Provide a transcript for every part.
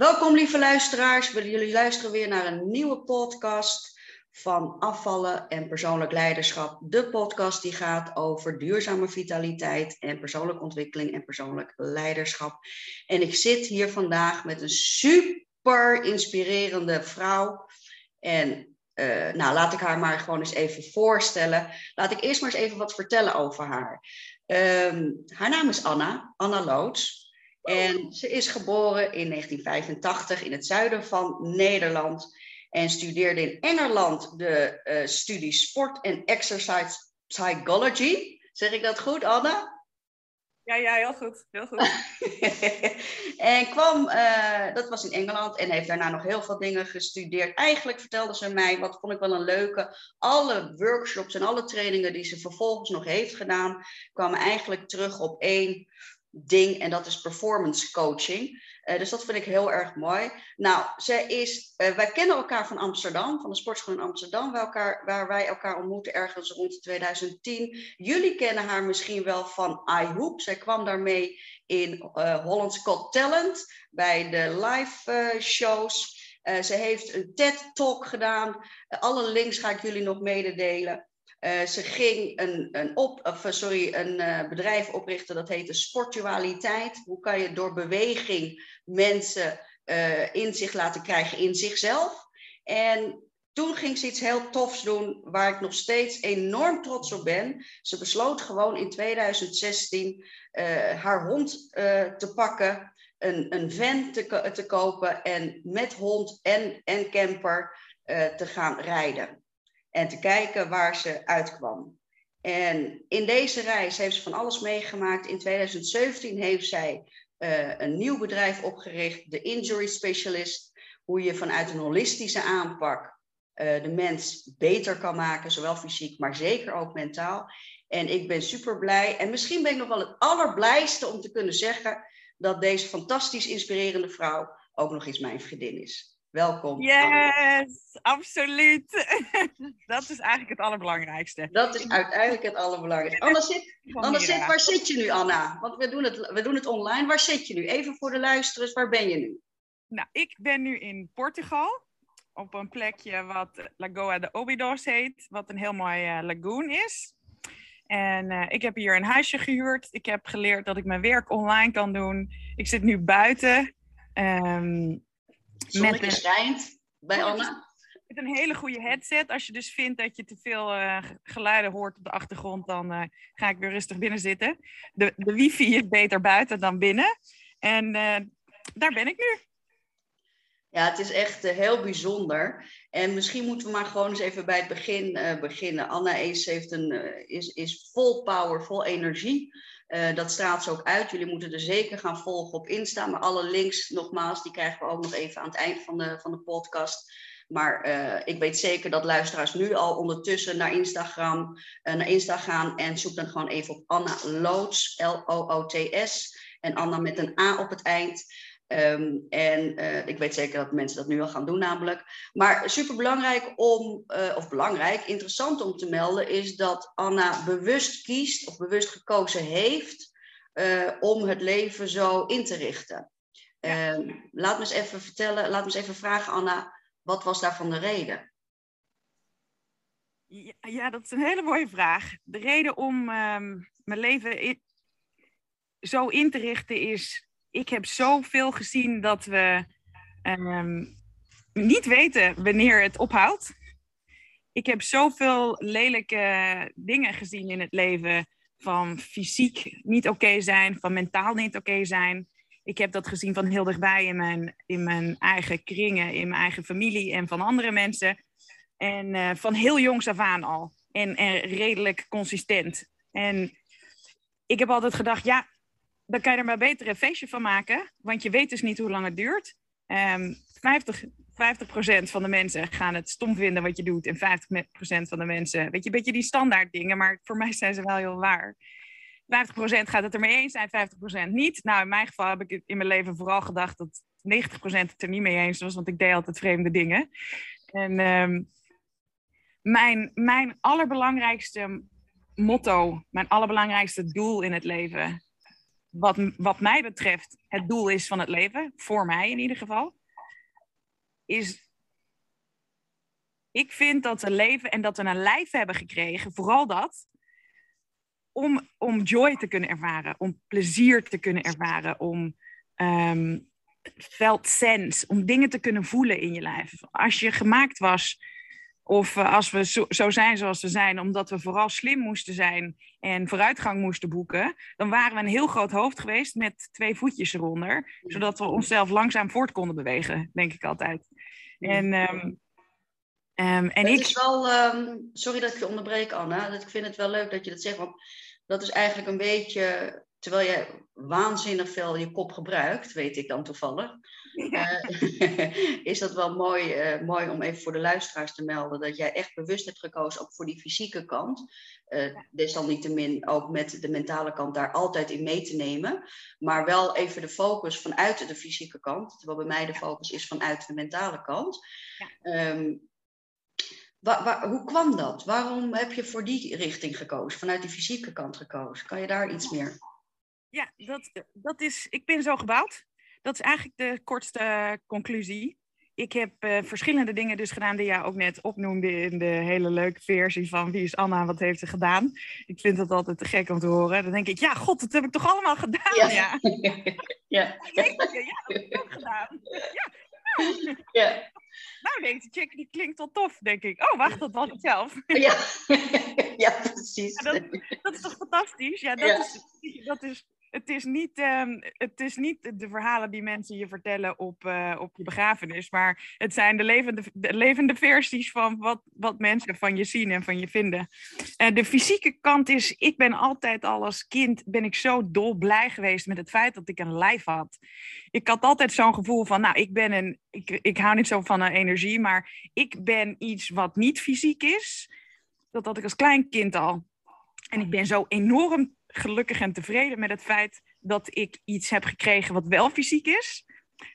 Welkom lieve luisteraars. Jullie luisteren weer naar een nieuwe podcast van afvallen en persoonlijk leiderschap. De podcast die gaat over duurzame vitaliteit en persoonlijke ontwikkeling en persoonlijk leiderschap. En ik zit hier vandaag met een super inspirerende vrouw. En uh, nou, laat ik haar maar gewoon eens even voorstellen. Laat ik eerst maar eens even wat vertellen over haar. Um, haar naam is Anna, Anna Loods. En ze is geboren in 1985 in het zuiden van Nederland en studeerde in Engeland de uh, studie Sport en Exercise Psychology. Zeg ik dat goed, Anna? Ja, ja, heel goed. Heel goed. en kwam, uh, dat was in Engeland, en heeft daarna nog heel veel dingen gestudeerd. Eigenlijk vertelde ze mij, wat vond ik wel een leuke, alle workshops en alle trainingen die ze vervolgens nog heeft gedaan, kwamen eigenlijk terug op één ding en dat is performance coaching. Uh, dus dat vind ik heel erg mooi. Nou, zij is, uh, wij kennen elkaar van Amsterdam, van de sportschool in Amsterdam, waar, elkaar, waar wij elkaar ontmoeten ergens rond 2010. Jullie kennen haar misschien wel van iHoop. Zij kwam daarmee in uh, Holland's Got Talent bij de live shows. ze heeft een TED-talk gedaan. alle links ga ik jullie nog mededelen. Uh, ze ging een, een, op, eh, sorry, een uh, bedrijf oprichten dat heette Sportualiteit. Hoe kan je door beweging mensen uh, inzicht laten krijgen in zichzelf? En toen ging ze iets heel tofs doen waar ik nog steeds enorm trots op ben. Ze besloot gewoon in 2016 haar hond te pakken, een, een van te, te kopen en met hond en, en camper te gaan rijden en te kijken waar ze uitkwam. En in deze reis heeft ze van alles meegemaakt. In 2017 heeft zij uh, een nieuw bedrijf opgericht, de Injury Specialist, hoe je vanuit een holistische aanpak uh, de mens beter kan maken, zowel fysiek, maar zeker ook mentaal. En ik ben super blij. En misschien ben ik nog wel het allerblijste om te kunnen zeggen dat deze fantastisch inspirerende vrouw ook nog eens mijn vriendin is. Welkom. Yes, absoluut. dat is eigenlijk het allerbelangrijkste. Dat is uiteindelijk het allerbelangrijkste. Anna, zit, Anna zit, waar zit je nu, Anna? Want we doen, het, we doen het online. Waar zit je nu? Even voor de luisterers, waar ben je nu? Nou, ik ben nu in Portugal. Op een plekje wat Lagoa de Obidos heet. Wat een heel mooi uh, lagoon is. En uh, ik heb hier een huisje gehuurd. Ik heb geleerd dat ik mijn werk online kan doen. Ik zit nu buiten. Um, Zonnetje met schijnt bij Anna. Met een hele goede headset. Als je dus vindt dat je te veel uh, geluiden hoort op de achtergrond, dan uh, ga ik weer rustig binnen zitten. De, de wifi is beter buiten dan binnen. En uh, daar ben ik nu. Ja, het is echt heel bijzonder. En misschien moeten we maar gewoon eens even bij het begin beginnen. Anna heeft een, is, is vol power, vol energie. Uh, dat straalt ze ook uit. Jullie moeten er zeker gaan volgen op Insta. Maar alle links, nogmaals, die krijgen we ook nog even aan het eind van de, van de podcast. Maar uh, ik weet zeker dat luisteraars nu al ondertussen naar Instagram, uh, naar Insta gaan. En zoek dan gewoon even op Anna Loots, L-O-O-T-S. En Anna met een A op het eind. Um, en uh, ik weet zeker dat mensen dat nu al gaan doen, namelijk. Maar super belangrijk om, uh, of belangrijk, interessant om te melden, is dat Anna bewust kiest of bewust gekozen heeft uh, om het leven zo in te richten. Ja. Ehm, laat me eens even vertellen, laat me eens even vragen, Anna, wat was daarvan de reden? Ja, ja dat is een hele mooie vraag. De reden om um, mijn leven in, zo in te richten is ik heb zoveel gezien dat we um, niet weten wanneer het ophoudt. Ik heb zoveel lelijke dingen gezien in het leven. Van fysiek niet oké zijn, van mentaal niet oké zijn. Ik heb dat gezien van heel dichtbij in mijn, in mijn eigen kringen, in mijn eigen familie en van andere mensen. En uh, van heel jongs af aan al. En, en redelijk consistent. En ik heb altijd gedacht, ja, dan kan je er maar beter een feestje van maken. Want je weet dus niet hoe lang het duurt. Um, 50, 50% van de mensen gaan het stom vinden wat je doet. En 50% van de mensen, weet je, een beetje die standaard dingen. Maar voor mij zijn ze wel heel waar. 50% gaat het er mee eens zijn, 50% niet. Nou, in mijn geval heb ik in mijn leven vooral gedacht dat 90% het er niet mee eens was. Want ik deed altijd vreemde dingen. En um, mijn, mijn allerbelangrijkste motto, mijn allerbelangrijkste doel in het leven wat, wat mij betreft het doel is van het leven, voor mij in ieder geval, is. Ik vind dat we leven en dat we een lijf hebben gekregen, vooral dat, om, om joy te kunnen ervaren, om plezier te kunnen ervaren, om um, sense, om dingen te kunnen voelen in je lijf. Als je gemaakt was of uh, als we zo, zo, zijn zoals we zijn, omdat we vooral slim moesten zijn en vooruitgang moesten boeken, dan waren we een heel groot hoofd geweest met twee voetjes eronder, zodat we onszelf langzaam voort konden bewegen, denk ik altijd. En, um, um, en ik. Is wel, um, sorry dat ik je onderbreek, Anna. Ik vind het wel leuk dat je dat zegt, want dat is eigenlijk een beetje terwijl je waanzinnig veel je kop gebruikt, weet ik dan toevallig, ja. uh, is dat wel mooi, uh, mooi om even voor de luisteraars te melden dat jij echt bewust hebt gekozen ook voor die fysieke kant. Uh, desalniettemin ook met de mentale kant daar altijd in mee te nemen, maar wel even de focus vanuit de fysieke kant, terwijl bij mij de focus is vanuit de mentale kant. Ja. Um, Waar, waar, hoe kwam dat? Waarom heb je voor die richting gekozen, vanuit die fysieke kant gekozen? Kan je daar iets meer ja, dat, dat is, ik ben zo gebouwd. Dat is eigenlijk de kortste conclusie. Ik heb uh, verschillende dingen dus gedaan die jij ook net opnoemde in de hele leuke versie van Wie is Anna, wat heeft ze gedaan? Ik vind dat altijd te gek om te horen. Dan denk ik, ja, god, dat heb ik toch allemaal gedaan? Ja. Ja, ja. ja dat heb ik ook gedaan. Ja. ja. Nou, denkt de chick, die klinkt wel tof, denk ik. Oh, wacht, dat was ik zelf. Ja, ja precies. dat, dat, is toch fantastisch? Ja, dat, Is, dat is het is, niet, um, het is niet de verhalen die mensen je vertellen op, uh, op je begrafenis, maar het zijn de levende, de levende versies van wat, wat mensen van je zien en van je vinden. Uh, de fysieke kant is, ik ben altijd al als kind, ben ik zo dol blij geweest met het feit dat ik een lijf had. Ik had altijd zo'n gevoel van, nou, ik ben een, ik, ik hou niet zo van een energie, maar ik ben iets wat niet fysiek is. Dat had ik als klein kind al. En ik ben zo enorm gelukkig en tevreden met het feit dat ik iets heb gekregen wat wel fysiek is,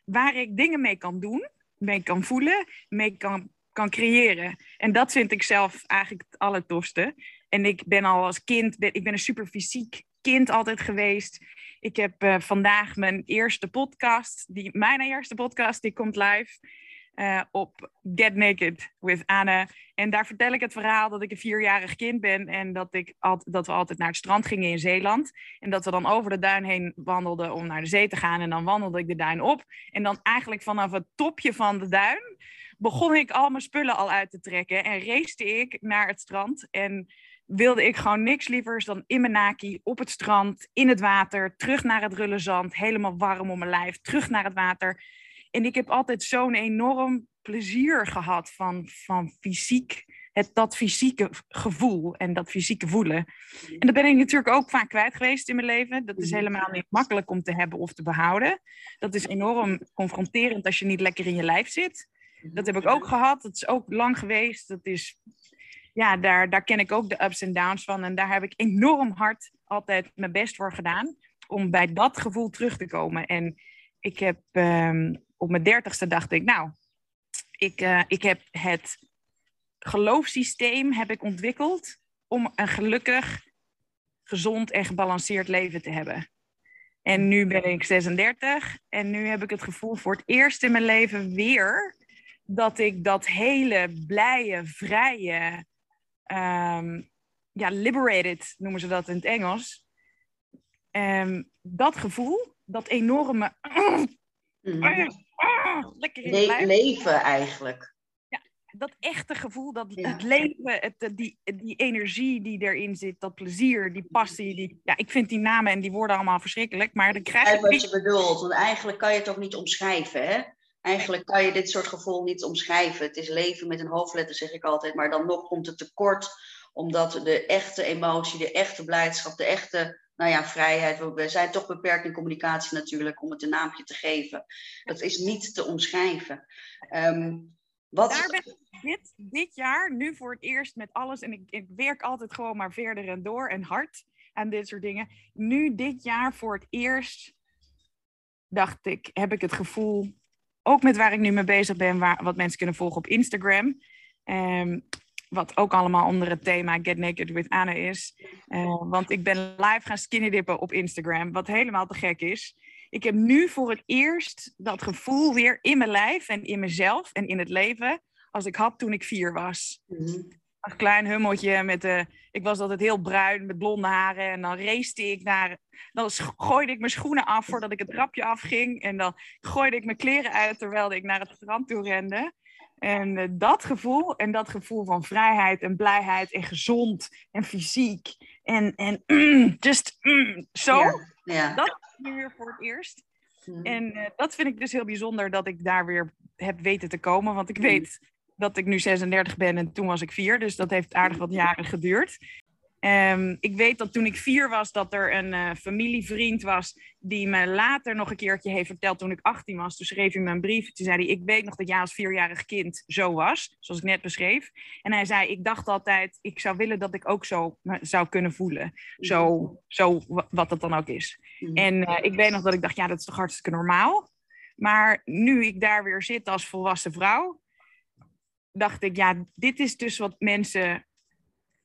waar ik dingen mee kan doen, mee kan voelen, mee kan, kan creëren. En dat vind ik zelf eigenlijk het allertofste. En ik ben al als kind, ik ben een super fysiek kind altijd geweest. Ik heb uh, vandaag mijn eerste podcast, die, mijn eerste podcast, die komt live. Uh, op Get Naked with Anne. En daar vertel ik het verhaal dat ik een vierjarig kind ben en dat, ik al, dat we altijd naar het strand gingen in Zeeland. En dat we dan over de duin heen wandelden om naar de zee te gaan. En dan wandelde ik de duin op. En dan eigenlijk vanaf het topje van de duin begon ik al mijn spullen al uit te trekken. En race ik naar het strand. En wilde ik gewoon niks lievers dan in mijn naki, op het strand, in het water, terug naar het rulle zand, helemaal warm om mijn lijf, terug naar het water. En ik heb altijd zo'n enorm plezier gehad van, van fysiek, het, dat fysieke gevoel en dat fysieke voelen. En dat ben ik natuurlijk ook vaak kwijt geweest in mijn leven. Dat is mhm. helemaal niet makkelijk om te hebben of te behouden. Dat is enorm confronterend als je niet lekker in je lijf zit. Dat heb ik ook gehad. Dat is ook lang geweest. Dat is, ja, daar, daar ken ik ook de ups en downs van. En daar heb ik enorm hard altijd mijn best voor gedaan. Om bij dat gevoel terug te komen. En ik heb ehm, op mijn dertigste dacht ik, nou, ik, uh, ik heb het geloofssysteem heb ik ontwikkeld om een gelukkig, gezond en gebalanceerd leven te hebben. En nu ben ik 36 en nu heb ik het gevoel voor het eerst in mijn leven weer dat ik dat hele blije, vrije, um, ja, liberated noemen ze dat in het Engels. Um, dat gevoel, dat enorme. Mm lekker in Le leven eigenlijk. Ja, dat echte gevoel, dat het leven, het, die, die energie die erin zit, dat plezier, die passie. Die, ja, ik vind die namen en die woorden allemaal verschrikkelijk, maar dan krijg je... wat je bedoelt, want eigenlijk kan je het ook niet omschrijven, hè? Eigenlijk kan je dit soort gevoel niet omschrijven. Het is leven met een hoofdletter, zeg ik altijd, maar dan nog komt het tekort, omdat de echte emotie, de echte blijdschap, de echte nou ja, vrijheid. We zijn toch beperkt in communicatie natuurlijk om het een naampje te geven. Dat is niet te omschrijven. Um, wat... Daar ben dit, dit jaar nu voor het eerst met alles. En ik, ik werk altijd gewoon maar verder en door en hard aan dit soort dingen. Nu dit jaar voor het eerst dacht ik, heb ik het gevoel, ook met waar ik nu mee bezig ben, waar, wat mensen kunnen volgen op Instagram. Um, wat ook allemaal onder het thema Get Naked with Anna is. Uh, want ik ben live gaan skinny dippen op Instagram, wat helemaal te gek is. Ik heb nu voor het eerst dat gevoel weer in mijn lijf en in mezelf en in het leven als ik had toen ik vier was. Mm Een klein hummeltje met de. Ik was altijd heel bruin met blonde haren. En dan race ik naar. Dan gooide ik mijn schoenen af voordat ik het trapje afging. En dan gooide ik mijn kleren uit terwijl ik naar het strand toe rende. En uh, dat gevoel, en dat gevoel van vrijheid en blijheid en gezond en fysiek en, en mm, just mm, zo, ja, ja. dat is nu weer voor het eerst. Mm. En uh, dat vind ik dus heel bijzonder dat ik daar weer heb weten te komen. Want ik weet dat ik nu 36 ben en toen was ik vier. Dus dat heeft aardig wat jaren geduurd. Um, ik weet dat toen ik vier was, dat er een uh, familievriend was die me later nog een keertje heeft verteld toen ik 18 was. Toen schreef hij me een brief. Toen zei hij, ik weet nog dat jij als vierjarig kind zo was, zoals ik net beschreef. En hij zei, ik dacht altijd, ik zou willen dat ik ook zo zou kunnen voelen. Zo, zo wat dat dan ook is. Mm. En uh, ik weet nog dat ik dacht, ja, dat is toch hartstikke normaal. Maar nu ik daar weer zit als volwassen vrouw, dacht ik, ja, dit is dus wat mensen.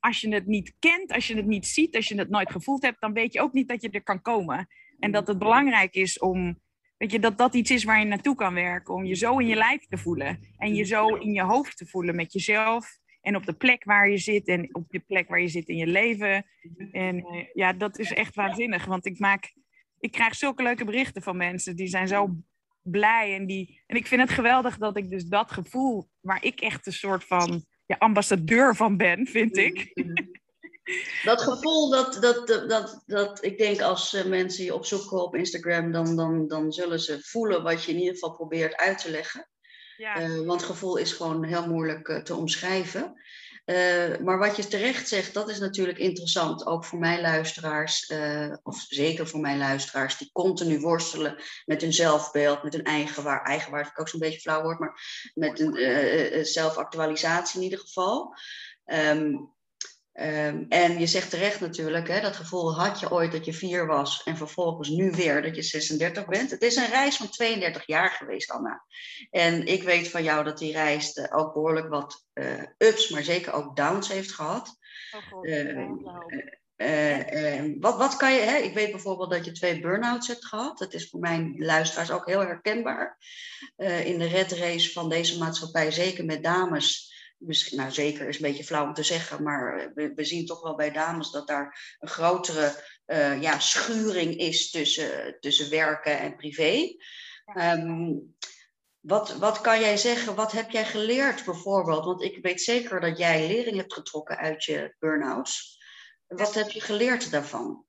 Als je het niet kent, als je het niet ziet, als je het nooit gevoeld hebt, dan weet je ook niet dat je er kan komen. En dat het belangrijk is om, weet je, dat dat iets is waar je naartoe kan werken. Om je zo in je lijf te voelen. En je zo in je hoofd te voelen met jezelf. En op de plek waar je zit en op de plek waar je zit in je leven. En uh, ja, dat is echt waanzinnig. Want ik maak, ik krijg zulke leuke berichten van mensen. Die zijn zo blij. En, die, en ik vind het geweldig dat ik dus dat gevoel, waar ik echt een soort van ja, ambassadeur van ben, vind ik. Dat gevoel, dat, dat, dat, dat, ik denk als eh, mensen je opzoeken op Instagram, dan, dan, dan zullen ze voelen wat je in ieder geval probeert uit te leggen. Ja. Uh, want gevoel is gewoon heel moeilijk uh, te omschrijven. Uh, maar wat je terecht zegt, dat is natuurlijk interessant. Ook voor mijn luisteraars, uh, of zeker voor mijn luisteraars, die continu worstelen met hun zelfbeeld, met hun. Eigenwaarde vind ik ook zo'n beetje flauw woord, maar met een uh, zelfactualisatie in ieder geval. Um, Um, en je zegt terecht natuurlijk, hè, dat gevoel had je ooit dat je vier was en vervolgens nu weer dat je 36 bent. Het is een reis van 32 jaar geweest, Anna. En ik weet van jou dat die reis uh, ook behoorlijk wat uh, ups, maar zeker ook downs heeft gehad. Oh, uh, wat, wat kan je, hè? ik weet bijvoorbeeld dat je twee burn-outs hebt gehad. Dat is voor mijn luisteraars ook heel herkenbaar. in de red race van deze maatschappij, zeker met dames misschien, nou zeker is een beetje flauw om te zeggen, maar we, we zien toch wel bij dames dat daar een grotere uh, ja, schuring is tussen, tussen werken en privé. Um, wat, wat kan jij zeggen, wat heb jij geleerd bijvoorbeeld? Want ik weet zeker dat jij lering hebt getrokken uit je burn-outs. Wat heb je geleerd daarvan?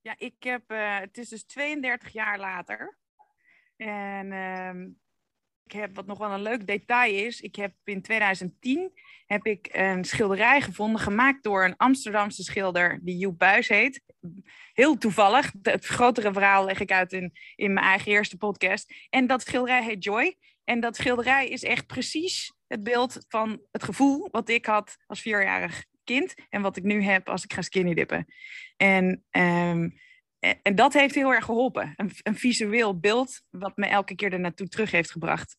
Ja, ik heb, uh, het is dus 32 jaar later. En uh, ik heb wat nog wel een leuk detail is. Ik heb in 2010 heb ik een schilderij gevonden, gemaakt door een Amsterdamse schilder die Joep Buis heet. Heel toevallig. Het grotere verhaal leg ik uit in, in mijn eigen eerste podcast. En dat schilderij heet Joy. En dat schilderij is echt precies het beeld van het gevoel wat ik had als vierjarig kind en wat ik nu heb als ik ga skinny dippen. En um, en dat heeft heel erg geholpen. Een, een, visueel beeld wat me elke keer er naartoe terug heeft gebracht.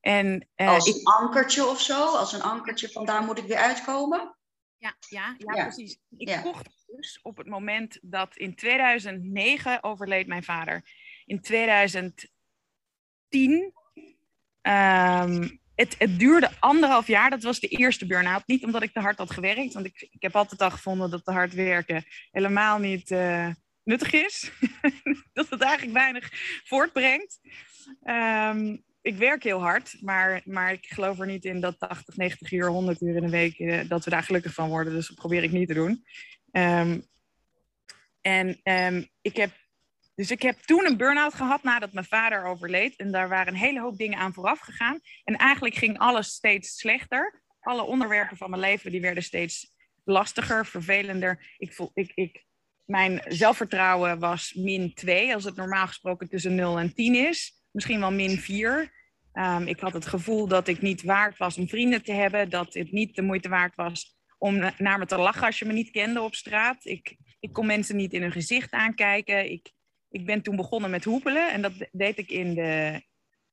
En, uh, als een ankertje of zo? Als een ankertje van daar moet ik weer uitkomen? Ja, ja, ja, ja. precies. Ik ja. kocht dus op het moment dat in 2009 overleed mijn vader. In 2010 um, het, het, duurde anderhalf jaar. Dat was de eerste burn-out. Niet omdat ik te hard had gewerkt. Want ik, ik heb altijd al gevonden dat te hard werken helemaal niet uh, nuttig is. dat het eigenlijk weinig voortbrengt. Um, ik werk heel hard, maar, maar ik geloof er niet in dat 80, 90 uur, 100 uur in een week, uh, dat we daar gelukkig van worden. Dus dat probeer ik niet te doen. Um, en um, ik heb, dus ik heb toen een burn-out gehad nadat mijn vader overleed. En daar waren een hele hoop dingen aan vooraf gegaan. En eigenlijk ging alles steeds slechter. Alle onderwerpen van mijn leven die werden steeds lastiger, vervelender. Ik voel, ik, ik, mijn zelfvertrouwen was min 2, als het normaal gesproken tussen 0 en 10 is. Misschien wel min 4. Um, ik had het gevoel dat ik niet waard was om vrienden te hebben. Dat het niet de moeite waard was om naar me te lachen als je me niet kende op straat. Ik, ik kon mensen niet in hun gezicht aankijken. Ik, ik ben toen begonnen met hoepelen. En dat deed ik in de,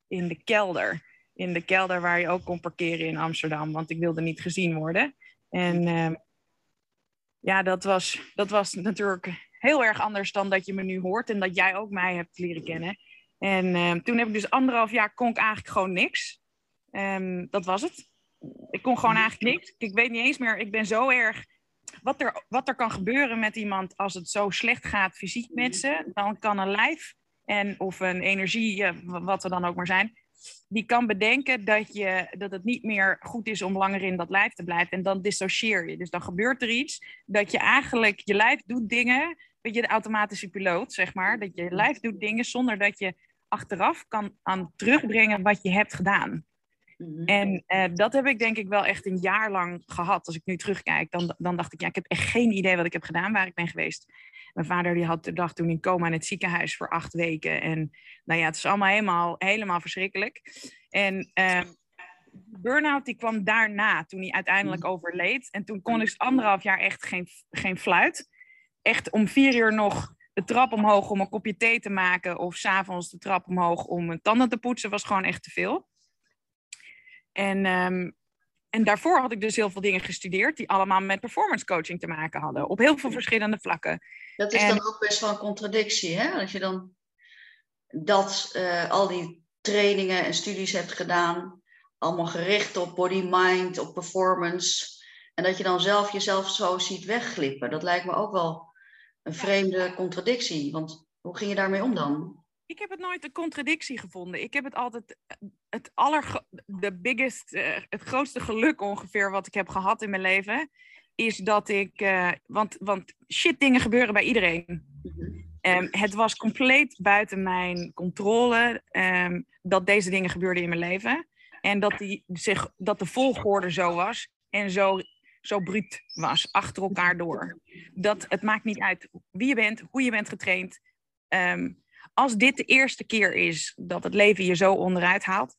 in de kelder. in de kelder waar je ook kon parkeren in Amsterdam, want ik wilde niet gezien worden. En ehm, ja, dat was, dat was natuurlijk heel erg anders dan dat je me nu hoort en dat jij ook mij hebt leren kennen. En ehm, toen heb ik dus anderhalf jaar kon ik eigenlijk gewoon niks. Um, dat was het. Ik kon gewoon eigenlijk niks. Ik weet niet eens meer. Ik ben zo erg. Wat er, wat er kan gebeuren met iemand als het zo slecht gaat fysiek met ze, dan kan een lijf en of een energie, wat er dan ook maar zijn, die kan bedenken dat, je, dat het niet meer goed is om langer in dat lijf te blijven. En dan dissocieer je. Dus dan gebeurt er iets dat je eigenlijk, je lijf doet dingen, weet je, de automatische piloot, zeg maar, dat je lijf doet dingen zonder dat je achteraf kan aan terugbrengen wat je hebt gedaan. Mhm. En uh, dat heb ik denk ik wel echt een jaar lang gehad. Als ik nu terugkijk, dan, dan dacht ik, ja, ik heb echt geen idee wat ik heb gedaan, waar ik ben geweest. Mijn vader die had de dag toen in coma in het ziekenhuis voor acht weken. En nou ja, het is allemaal helemaal, helemaal verschrikkelijk. En uh, burn-out die kwam daarna, toen hij uiteindelijk mhm. overleed. En toen kon ik dus anderhalf jaar echt geen, geen fluit. Echt om vier uur nog de trap omhoog om een kopje thee te maken. Of s'avonds de trap omhoog om mijn tanden te poetsen. was gewoon echt te veel. En, um, en daarvoor had ik dus heel veel dingen gestudeerd. die allemaal met performance coaching te maken hadden. Op heel veel verschillende vlakken. Dat is dan ook best wel een contradictie, hè? Als je dan dat, uh, al die trainingen en studies hebt gedaan. allemaal gericht op body, mind, op performance. En dat je dan zelf jezelf zo ziet wegglippen. Dat lijkt me ook wel een vreemde contradictie. Want hoe ging je daarmee om dan? Ik heb het nooit een contradictie gevonden. Ik heb het altijd het aller, de biggest, uh, het grootste geluk ongeveer wat ik heb gehad in mijn leven, is dat ik, uh, want, want shit dingen gebeuren bij iedereen. Um, het was compleet buiten mijn controle um, dat deze dingen gebeurden in mijn leven. En dat, die zich, dat de volgorde zo was en zo zo bruut was, achter elkaar door. Dat het maakt niet uit wie je bent, hoe je bent getraind. Um, als dit de eerste keer is dat het leven je zo onderuit haalt,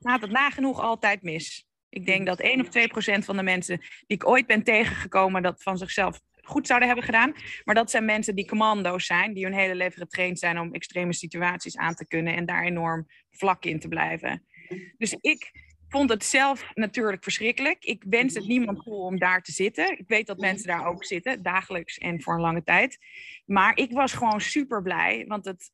gaat het nagenoeg altijd mis. Ik denk dat 1 of 2 procent van de mensen die ik ooit ben tegengekomen, dat van zichzelf goed zouden hebben gedaan. Maar dat zijn mensen die commando's zijn, die hun hele leven getraind zijn om extreme situaties aan te kunnen en daar enorm vlak in te blijven. Dus ik vond het zelf natuurlijk verschrikkelijk. Ik wens het niemand toe om daar te zitten. Ik weet dat mensen daar ook zitten, dagelijks en voor een lange tijd. Maar ik was gewoon super blij, want het,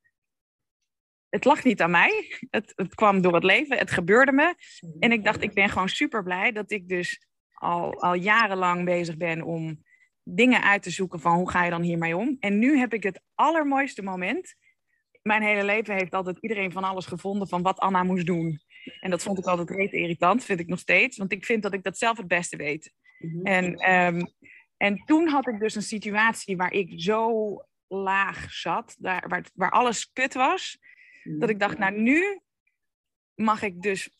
het lag niet aan mij. Het, het kwam door het leven, het gebeurde me. En ik dacht, ik ben gewoon super blij dat ik dus al, al jarenlang bezig ben om dingen uit te zoeken van hoe ga je dan hiermee om. En nu heb ik het allermooiste moment. Mijn hele leven heeft altijd iedereen van alles gevonden van wat Anna moest doen. En dat vond ik altijd reet irritant, vind ik nog steeds. Want ik vind dat ik dat zelf het beste weet. Mhm. En, ehm, en toen had ik dus een situatie waar ik zo laag zat, daar, waar, waar alles kut was, dat mhm. ik dacht, nou nu mag ik dus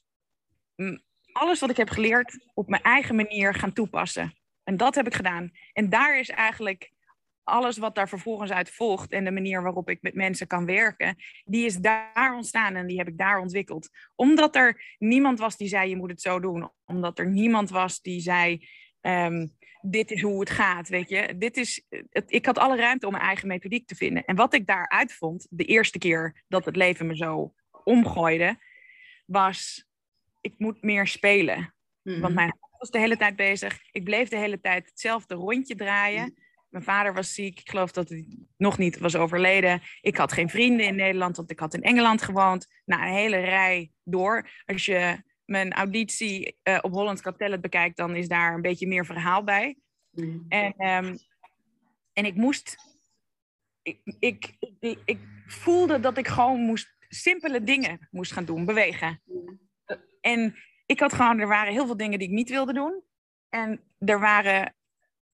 alles wat ik heb geleerd op mijn eigen manier gaan toepassen. En dat heb ik gedaan. En daar is eigenlijk alles wat daar vervolgens uit volgt en de manier waarop ik met mensen kan werken, die is daar ontstaan en die heb ik daar ontwikkeld. Omdat er niemand was die zei je moet het zo doen. Omdat er niemand was die zei ehm, dit is hoe het gaat, weet je. Dit is, het, ik had alle ruimte om mijn eigen methodiek te vinden. En wat ik daaruit vond, de eerste keer dat het leven me zo omgooide, was ik moet meer spelen. Want mhm. mijn hoofd was de hele tijd bezig. Ik bleef de hele tijd hetzelfde rondje draaien. Mijn vader was ziek. Ik geloof dat hij nog niet was overleden. Ik had geen vrienden in Nederland, want ik had in Engeland gewoond. Nou, een hele rij door. Als je mijn auditie uh, op Holland Got bekijkt, dan is daar een beetje meer verhaal bij. Mm. En, um, en ik moest... Ik, ik, ik, ik, voelde dat ik gewoon moest simpele dingen moest gaan doen, bewegen. Mm. En ik had gewoon, er waren heel veel dingen die ik niet wilde doen. En er waren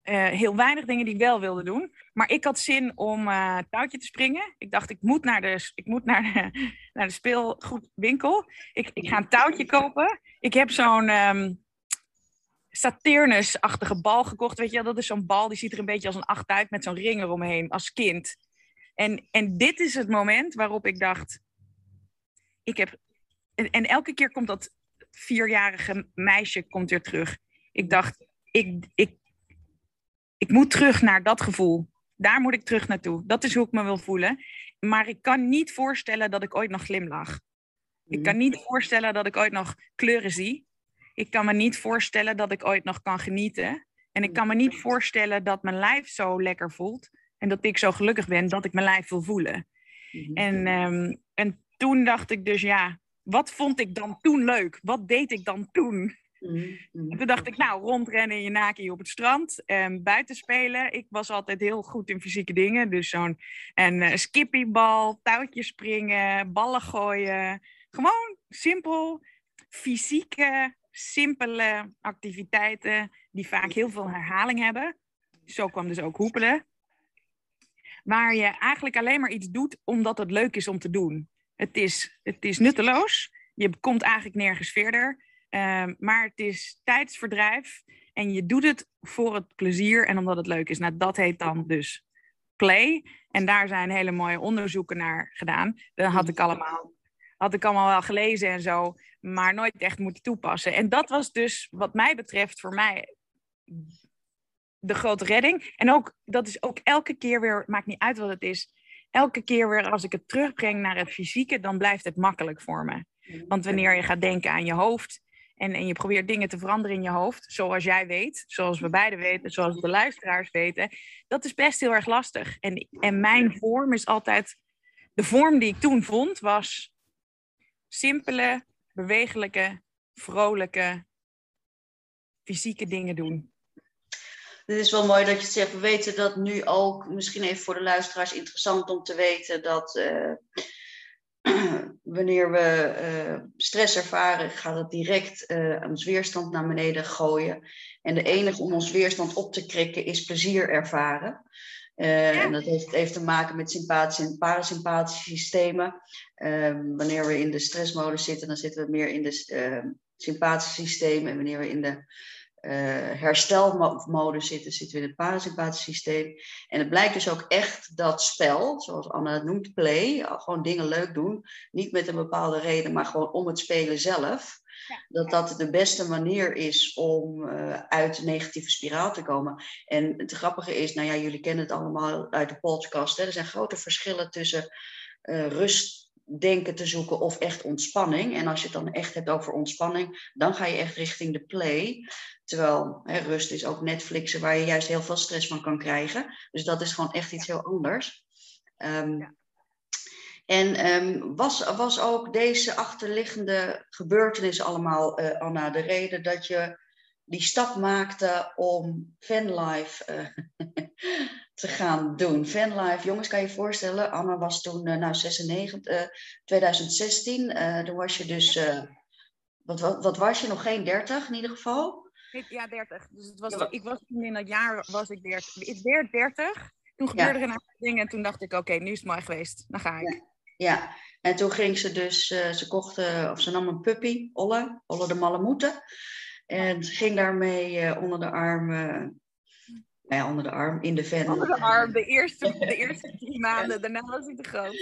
uh, heel weinig dingen die ik wel wilde doen. Maar ik had zin om uh, touwtje te springen. Ik dacht, ik moet naar de, ik moet naar naar de speelgoedwinkel. Ik, ik ga een touwtje kopen. Ik heb zo'n um, Saturnus-achtige bal gekocht. Weet je, dat is zo'n bal die ziet er een beetje als een acht uit met zo'n ring eromheen als kind. En, en dit is het moment waarop ik dacht, ik heb. En, en elke keer komt dat vierjarige meisje komt weer terug. Ik dacht, ik, ik, ik moet terug naar dat gevoel. Daar moet ik terug naartoe. Dat is hoe ik me wil voelen. Maar ik kan niet voorstellen dat ik ooit nog glimlach. Ik kan niet voorstellen dat ik ooit nog kleuren zie. Ik kan me niet voorstellen dat ik ooit nog kan genieten. En ik kan me niet voorstellen dat mijn lijf zo lekker voelt. En dat ik zo gelukkig ben dat ik mijn lijf wil voelen. Mhm. En, ehm, en toen dacht ik dus, ja, wat vond ik dan toen leuk? Wat deed ik dan toen? Mhm. En toen dacht ik, nou, rondrennen in je naki op het strand, um, buiten spelen. Ik was altijd heel goed in fysieke dingen. Dus zo'n een uh, skippybal, touwtjes springen, ballen gooien. Gewoon simpel, fysieke, simpele activiteiten die vaak heel veel herhaling hebben. Zo kwam dus ook hoepelen. Waar je eigenlijk alleen maar iets doet omdat het leuk is om te doen. Het is, het is nutteloos. Je komt eigenlijk nergens verder. Ehm, maar het is tijdsverdrijf. En je doet het voor het plezier en omdat het leuk is. Nou, dat heet dan dus play. En daar zijn hele mooie onderzoeken naar gedaan. Dat had ik allemaal, had ik allemaal wel gelezen en zo. Maar nooit echt moeten toepassen. En dat was dus, wat mij betreft, voor mij de grote redding. En ook, dat is ook elke keer weer, maakt niet uit wat het is elke keer weer als ik het terugbreng naar het fysieke, dan blijft het makkelijk voor me. Want wanneer je gaat denken aan je hoofd en, en je probeert dingen te veranderen in je hoofd, zoals jij weet, zoals we beiden weten, zoals de luisteraars weten, dat is best heel erg lastig. En, en mijn vorm is altijd, de vorm die ik toen vond, was simpele, bewegelijke, vrolijke, fysieke dingen doen. Het is wel mooi dat je het zegt. We weten dat nu ook, misschien even voor de luisteraars interessant om te weten, dat uh, wanneer we uh, stress ervaren, gaat het direct uh, ons weerstand naar beneden gooien. En de enige om ons weerstand op te krikken is plezier ervaren. En dat heeft, heeft, te maken met sympathische en parasympathische systemen. Ehm, wanneer we in de stressmodus zitten, dan zitten we meer in de sympathische systemen. En wanneer we in de uh, herstelmodus zitten, zitten we in het parasympathisch systeem. En het blijkt dus ook echt dat spel, zoals Anna het noemt, play, gewoon dingen leuk doen, niet met een bepaalde reden, maar gewoon om het spelen zelf. Dat dat de beste manier is om uh, uit de negatieve spiraal te komen. En het grappige is, nou ja, jullie kennen het allemaal uit de podcast. Hè? Er zijn grote verschillen tussen uh, rust denken te zoeken of echt ontspanning. En als je het dan echt hebt over ontspanning, dan ga je echt richting de play. Terwijl hè, rust is ook Netflixen waar je juist heel veel stress van kan krijgen. Dus dat is gewoon echt iets heel anders. Um, En um, was, was ook deze achterliggende gebeurtenis allemaal, uh, Anna, de reden dat je die stap maakte om fanlife uh, te gaan doen. Fanlife, jongens, kan je je voorstellen, Anna was toen uh, nou 96, 2016. toen was je dus, wat, wat, wat was je, nog geen 30 in ieder geval? Ja, 30. Dus het was, ik was toen in dat jaar was ik 30. Ik werd 30. Toen gebeurde er een aantal dingen en toen dacht ik, oké, nu is het mooi geweest. Dan ga ik. Ja. ja. en toen ging ze dus, uh, ze kocht, uh, of ze nam een puppy, Olle, Olle de Mallemoete. En ging daarmee uh, onder de arm, nou ja, onder de arm, in de van. Onder de arm, de eerste, de eerste drie maanden, daarna was hij te groot.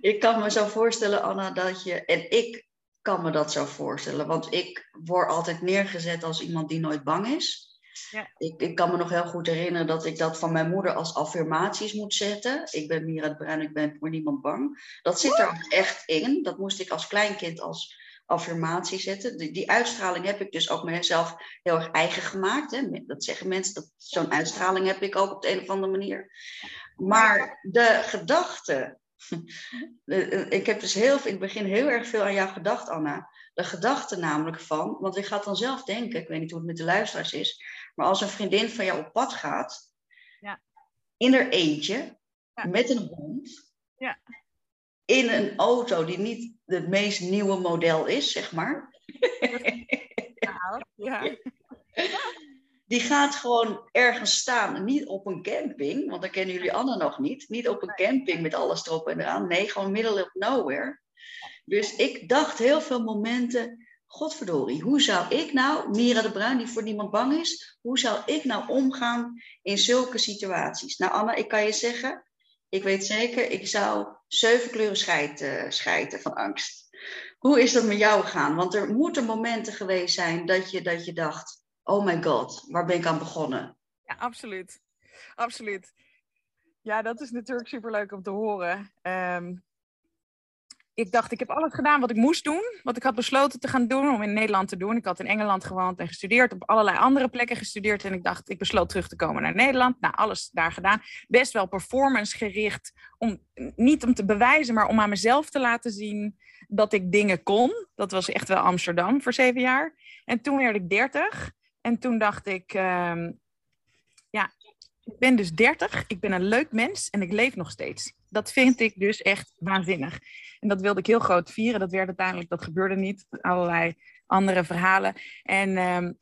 Ik kan me zo voorstellen, Anna, dat je, en ik kan me dat zo voorstellen. Want ik word altijd neergezet als iemand die nooit bang is. Ja. Ik, ik kan me nog heel goed herinneren dat ik dat van mijn moeder als affirmaties moet zetten. Ik ben Mira de Bruin, ik ben voor niemand bang. Dat zit er echt in. Dat moest ik als kleinkind als affirmatie zetten. Die, die uitstraling heb ik dus ook mezelf heel erg eigen gemaakt. Hè. Dat zeggen mensen, dat zo'n uitstraling heb ik ook op de een of andere manier. Maar de gedachte ik heb dus heel, in het begin heel erg veel aan jou gedacht, Anna. De gedachte namelijk van, want ik ga dan zelf denken, ik weet niet hoe het met de luisteraars is, maar als een vriendin van jou op pad gaat, ja. in haar eentje, met een hond, ja. In een auto die niet het meest nieuwe model is, zeg maar. ja. die gaat gewoon ergens staan. Niet op een camping, want dat kennen jullie Anne nog niet. Niet op een camping met alles erop en eraan. Nee, gewoon middle of nowhere. Dus ik dacht heel veel momenten, godverdorie, hoe zou ik nou, Mira de Bruin die voor niemand bang is, hoe zou ik nou omgaan in zulke situaties? Nou Anne, ik kan je zeggen, ik weet zeker, ik zou zeven kleuren scheiden, scheiden van angst. Hoe is dat met jou gegaan? Want er moeten momenten geweest zijn dat je, dat je dacht, oh my god, waar ben ik aan begonnen? Ja, absoluut. Absoluut. Ja, dat is natuurlijk superleuk om te horen. Um, ik dacht, ik heb alles gedaan wat ik moest doen. Wat ik had besloten te gaan doen om in Nederland te doen. Ik had in Engeland gewoond en gestudeerd. Op allerlei andere plekken gestudeerd. En ik dacht, ik besloot terug te komen naar Nederland. Nou, alles daar gedaan. Best wel performance gericht. Om, niet om te bewijzen, maar om aan mezelf te laten zien dat ik dingen kon. Dat was echt wel Amsterdam voor zeven jaar. En toen werd ik dertig. En toen dacht ik, ehm, ik ben dus dertig. Ik ben een leuk mens en ik leef nog steeds. Dat vind ik dus echt waanzinnig. En dat wilde ik heel groot vieren. Dat werd uiteindelijk, dat gebeurde niet. Allerlei andere verhalen. En, ehm,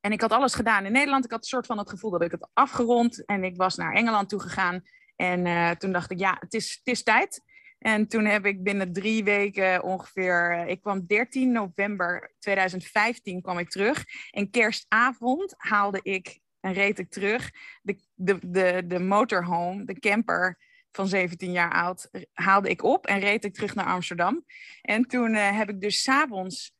en ik had alles gedaan in Nederland. Ik had een soort van het gevoel dat ik het afgerond. En ik was naar Engeland toe gegaan. En uh, toen dacht ik, ja, het is, het is tijd. En toen heb ik binnen drie weken ongeveer, eh, ik kwam 13 november 2015 kwam ik terug. En kerstavond haalde ik en reed ik terug de, de, de, de motorhome, de camper van 17 jaar oud, haalde ik op en reed ik terug naar Amsterdam. En toen uh, heb ik dus s'avonds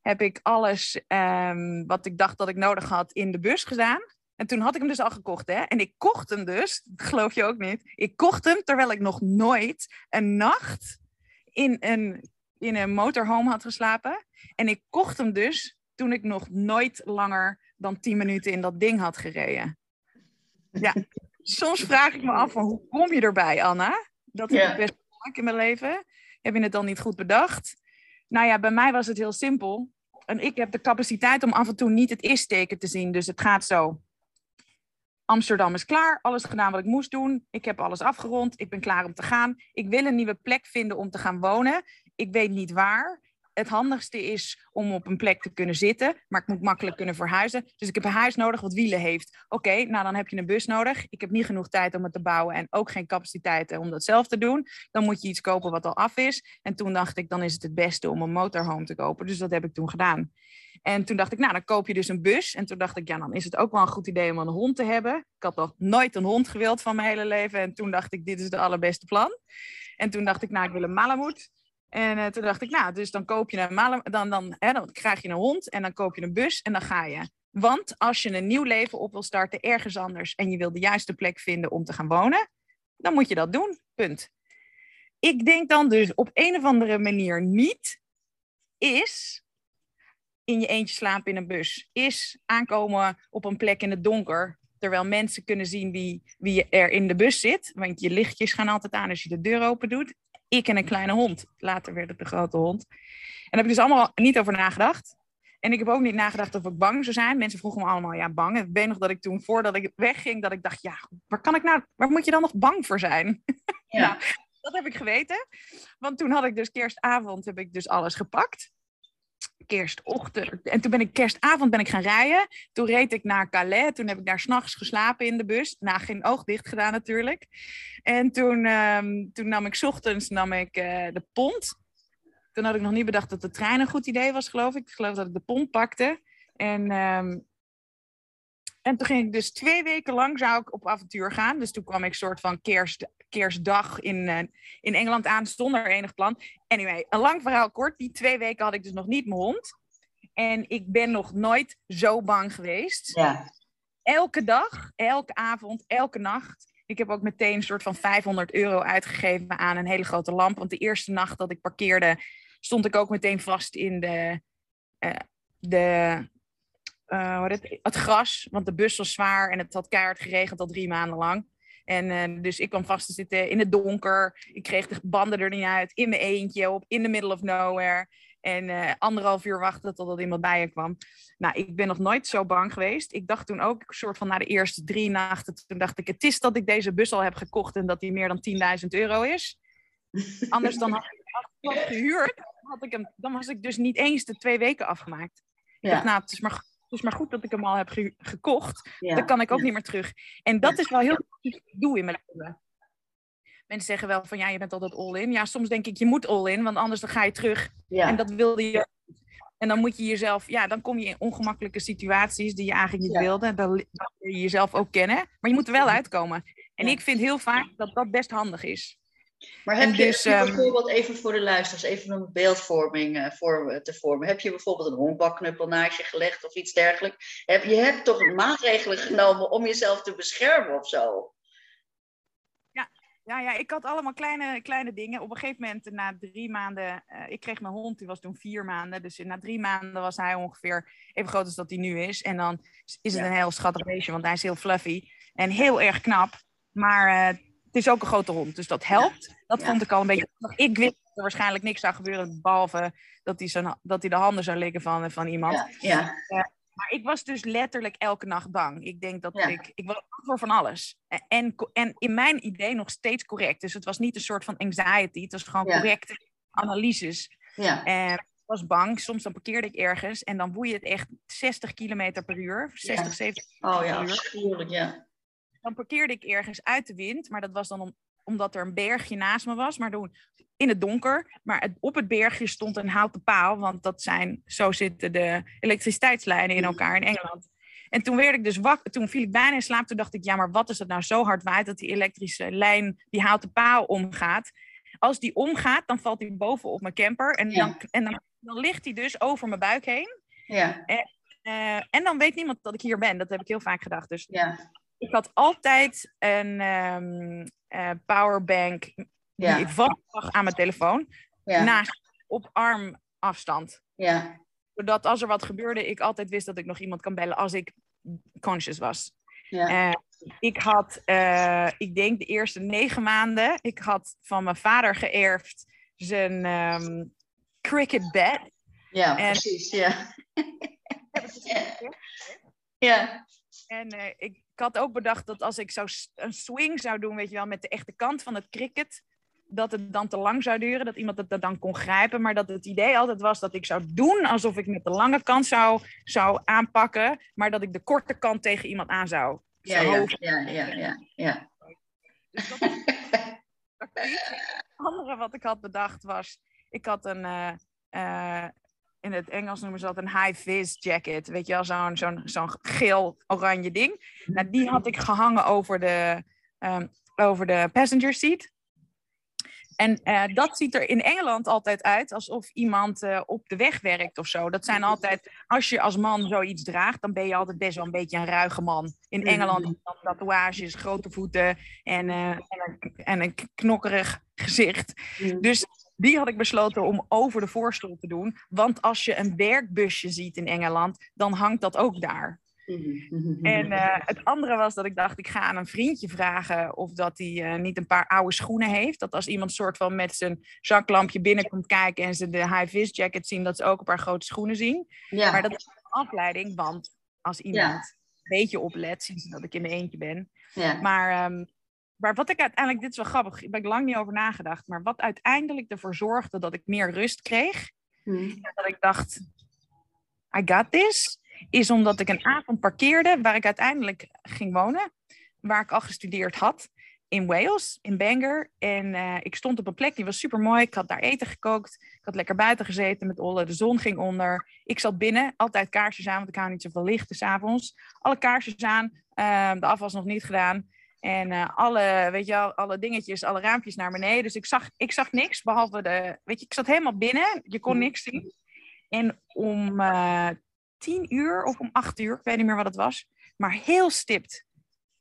heb ik alles um, wat ik dacht dat ik nodig had in de bus gedaan. En toen had ik hem dus al gekocht, hè. En ik kocht hem dus, dat geloof je ook niet. Ik kocht hem terwijl ik nog nooit een nacht in een, in een motorhome had geslapen. En ik kocht hem dus toen ik nog nooit langer dan 10 minuten in dat ding had gereden. Ja, soms vraag ik me af van hoe kom je erbij, Anna? Dat heb ik best gemaakt in mijn leven. Heb je het dan niet goed bedacht? Nou ja, bij mij was het heel simpel. En ik heb de capaciteit om af en toe niet het is-teken te zien. Dus het gaat zo. Amsterdam is klaar, alles gedaan wat ik moest doen. Ik heb alles afgerond, ik ben klaar om te gaan. Ik wil een nieuwe plek vinden om te gaan wonen. Ik weet niet waar het handigste is om op een plek te kunnen zitten, maar ik moet makkelijk kunnen verhuizen. Dus ik heb een huis nodig wat wielen heeft. Oké, nou dan heb je een bus nodig. Ik heb niet genoeg tijd om het te bouwen en ook geen capaciteiten om dat zelf te doen. Dan moet je iets kopen wat al af is. En toen dacht ik, dan is het het beste om een motorhome te kopen. Dus dat heb ik toen gedaan. En toen dacht ik, nou, dan koop je dus een bus. En toen dacht ik, ja, dan is het ook wel een goed idee om een hond te hebben. Ik had nog nooit een hond gewild van mijn hele leven. En toen dacht ik, dit is het allerbeste plan. En toen dacht ik, nou, ik wil een Malamute. En uh, toen dacht ik, nou, dus dan koop je een dan, dan, dan krijg je een hond en dan koop je een bus en dan ga je. Want als je een nieuw leven op wil starten ergens anders en je wil de juiste plek vinden om te gaan wonen, dan moet je dat doen. Punt. Ik denk dan dus op een of andere manier niet is in je eentje slapen in een bus. Is aankomen op een plek in het donker, terwijl mensen kunnen zien wie, wie er in de bus zit. Want je lichtjes gaan altijd aan als je de deur open doet ik en een kleine hond. Later werd het de grote hond. En daar heb ik dus allemaal niet over nagedacht. En ik heb ook niet nagedacht of ik bang zou zijn. Mensen vroegen me allemaal, ja, bang. Ik weet nog dat ik toen, voordat ik wegging, dat ik dacht, ja, waar kan ik nou, waar moet je dan nog bang voor zijn? Ja. nou, dat heb ik geweten. Want toen had ik dus kerstavond, heb ik dus alles gepakt kerstochtend. En toen ben ik kerstavond ben ik gaan rijden. Toen reed ik naar Calais. Toen heb ik daar s'nachts geslapen in de bus. Nou, geen oog dicht gedaan natuurlijk. En toen, um, toen nam ik ochtends nam ik, uh, de pont. Toen had ik nog niet bedacht dat de trein een goed idee was, geloof ik. Ik geloof dat ik de pont pakte. En, um, en toen ging ik dus twee weken lang zou ik op avontuur gaan. Dus toen kwam ik soort van kerst, kerstdag in, uh, in Engeland aan, zonder enig plan. Anyway, een lang verhaal kort. Die twee weken had ik dus nog niet mijn hond. En ik ben nog nooit zo bang geweest. Ja. Elke dag, elke avond, elke nacht. Ik heb ook meteen een soort van 500 euro uitgegeven aan een hele grote lamp. Want de eerste nacht dat ik parkeerde, stond ik ook meteen vast in de, uh, de uh, het, het gras. Want de bus was zwaar en het had keihard geregend al drie maanden lang. En uh, dus ik kwam vast te zitten in het donker. Ik kreeg de banden er niet uit. In mijn eentje op in the middle of nowhere. En uh, anderhalf uur wachten totdat iemand bij je kwam. Nou, ik ben nog nooit zo bang geweest. Ik dacht toen ook, soort van na de eerste drie nachten, toen dacht ik, het is dat ik deze bus al heb gekocht en dat die meer dan 10.000 euro is. Anders dan had ik hem gehuurd, had ik hem, dan was ik dus niet eens de twee weken afgemaakt. Ja. dacht, nou, het is maar is maar goed dat ik hem al heb gekocht. Dan kan ik ook niet meer terug. En dat is wel heel goed doe in mijn leven. Mensen zeggen wel van ja, je bent altijd all-in. Ja, soms denk ik je moet all-in, want anders dan ga je terug. En dat wilde je. En dan moet je jezelf, ja, dan kom je in ongemakkelijke situaties die je eigenlijk niet wilde. Dan leer je jezelf ook kennen. Maar je moet er wel uitkomen. En ik vind heel vaak dat dat best handig is. Maar heb je dus, ehm, bijvoorbeeld, even voor de luisteraars, even een beeldvorming uh, voor, te vormen. Heb je bijvoorbeeld een honkbalknuppel naast je gelegd of iets dergelijks? Heb, je hebt toch maatregelen genomen om jezelf te beschermen of zo? Ja, Ja, ja, ik had allemaal kleine, kleine dingen. Op een gegeven moment, na drie maanden, uh, ik kreeg mijn hond, die was toen vier maanden. Dus na drie maanden was hij ongeveer even groot als dat hij nu is. En dan is het een heel schattig beestje, want hij is heel fluffy en heel erg knap. Maar uh, het is ook een grote hond, dus dat helpt. Dat vond ik al een beetje. Ik wist dat er waarschijnlijk niks zou gebeuren, behalve dat hij, zijn, dat hij de handen zou likken van, van iemand. Ja, ja. Uh, maar ik was dus letterlijk elke nacht bang. Ik denk dat ik... Ik was voor van alles. En, en in mijn idee nog steeds correct. Dus het was niet een soort van anxiety. Het was gewoon correcte analyses. Ja. En ik was bang. Soms dan parkeerde ik ergens. En dan woei het echt 60 kilometer per uur. 60, 70 Oh ja, afschuwelijk, ja. Dan parkeerde ik ergens uit de wind. Maar dat was dan om, omdat er een bergje naast me was. Maar toen in het donker. Maar het, op het bergje stond een houten paal. Want dat zijn, zo zitten de elektriciteitslijnen in elkaar in Engeland. En toen werd ik dus wakker. Toen viel ik bijna in slaap. Toen dacht ik, ja, maar wat is dat nou zo hard waait dat die elektrische lijn, die houten paal omgaat. Als die omgaat, dan valt hij bovenop mijn camper. En, dan, en dan, dan ligt hij dus over mijn buik heen. Ja. En, uh, en dan weet niemand dat ik hier ben. Dat heb ik heel vaak gedacht. Dus ja. Ik had altijd een um, uh, powerbank die ik vast lag aan mijn telefoon. Ja. Naast op armafstand. Ja. Zodat als er wat gebeurde, ik altijd wist dat ik nog iemand kan bellen als ik conscious was. Ja. Eh, ik had, eh, ik denk de eerste negen maanden, ik had van mijn vader geërfd zijn ehm, cricket bed. Ja, En- precies. Ja. Ja. En eh, ik had ook bedacht dat als ik zo een swing zou doen, weet je wel, met de echte kant van het cricket, dat het dan te lang zou duren, dat iemand het dan kon grijpen. Maar dat het idee altijd was dat ik zou doen alsof ik met de lange kant zou, zou aanpakken, maar dat ik de korte kant tegen iemand aan zou. Ja, ja, ja, ja, ja, ja. Dus dat. Het andere wat ik had bedacht was, ik had een, eh, eh, in het Engels noemen ze dat een high-vis jacket. Weet je wel, zo'n zo'n zo'n geel-oranje ding. Nou, die had ik gehangen over de, ehm, over de passenger seat. En eh, dat ziet er in Engeland altijd uit alsof iemand eh, op de weg werkt of zo. Dat zijn altijd, als je als man zoiets draagt, dan ben je altijd best wel een beetje een ruige man. In Engeland je dan tatoeages, grote voeten en, eh, en, een, en een knokkerig gezicht. Dus die had ik besloten om over de voorstoel te doen. Want als je een werkbusje ziet in Engeland, dan hangt dat ook daar. En eh, het andere was dat ik dacht, ik ga aan een vriendje vragen of dat hij eh, niet een paar oude schoenen heeft. Dat als iemand soort van met zijn zaklampje binnenkomt kijken en ze de high-vis jacket zien, dat ze ook een paar grote schoenen zien. Ja. Maar dat is een afleiding, want als iemand een beetje oplet, zien ze dat ik in mijn eentje ben. ja. Maar, ehm, maar wat ik uiteindelijk, dit is wel grappig, daar heb ik lang niet over nagedacht, maar wat uiteindelijk ervoor zorgde dat ik meer rust kreeg, Hm. en dat ik dacht, I got this, is omdat ik een avond parkeerde waar ik uiteindelijk ging wonen, waar ik al gestudeerd had, in Wales, in Bangor. En eh, ik stond op een plek, die was super mooi. Ik had daar eten gekookt. Ik had lekker buiten gezeten met Olle. De zon ging onder. Ik zat binnen, altijd kaarsjes aan, want ik hou niet zoveel licht s avonds. Alle kaarsjes aan, eh, de afwas nog niet gedaan. En eh, alle, weet je alle dingetjes, alle raampjes naar beneden. Dus ik zag, ik zag niks, behalve de... Weet je, ik zat helemaal binnen. Je kon niks zien. En om eh, tien uur of om acht uur, ik weet niet meer wat het was. Maar heel stipt.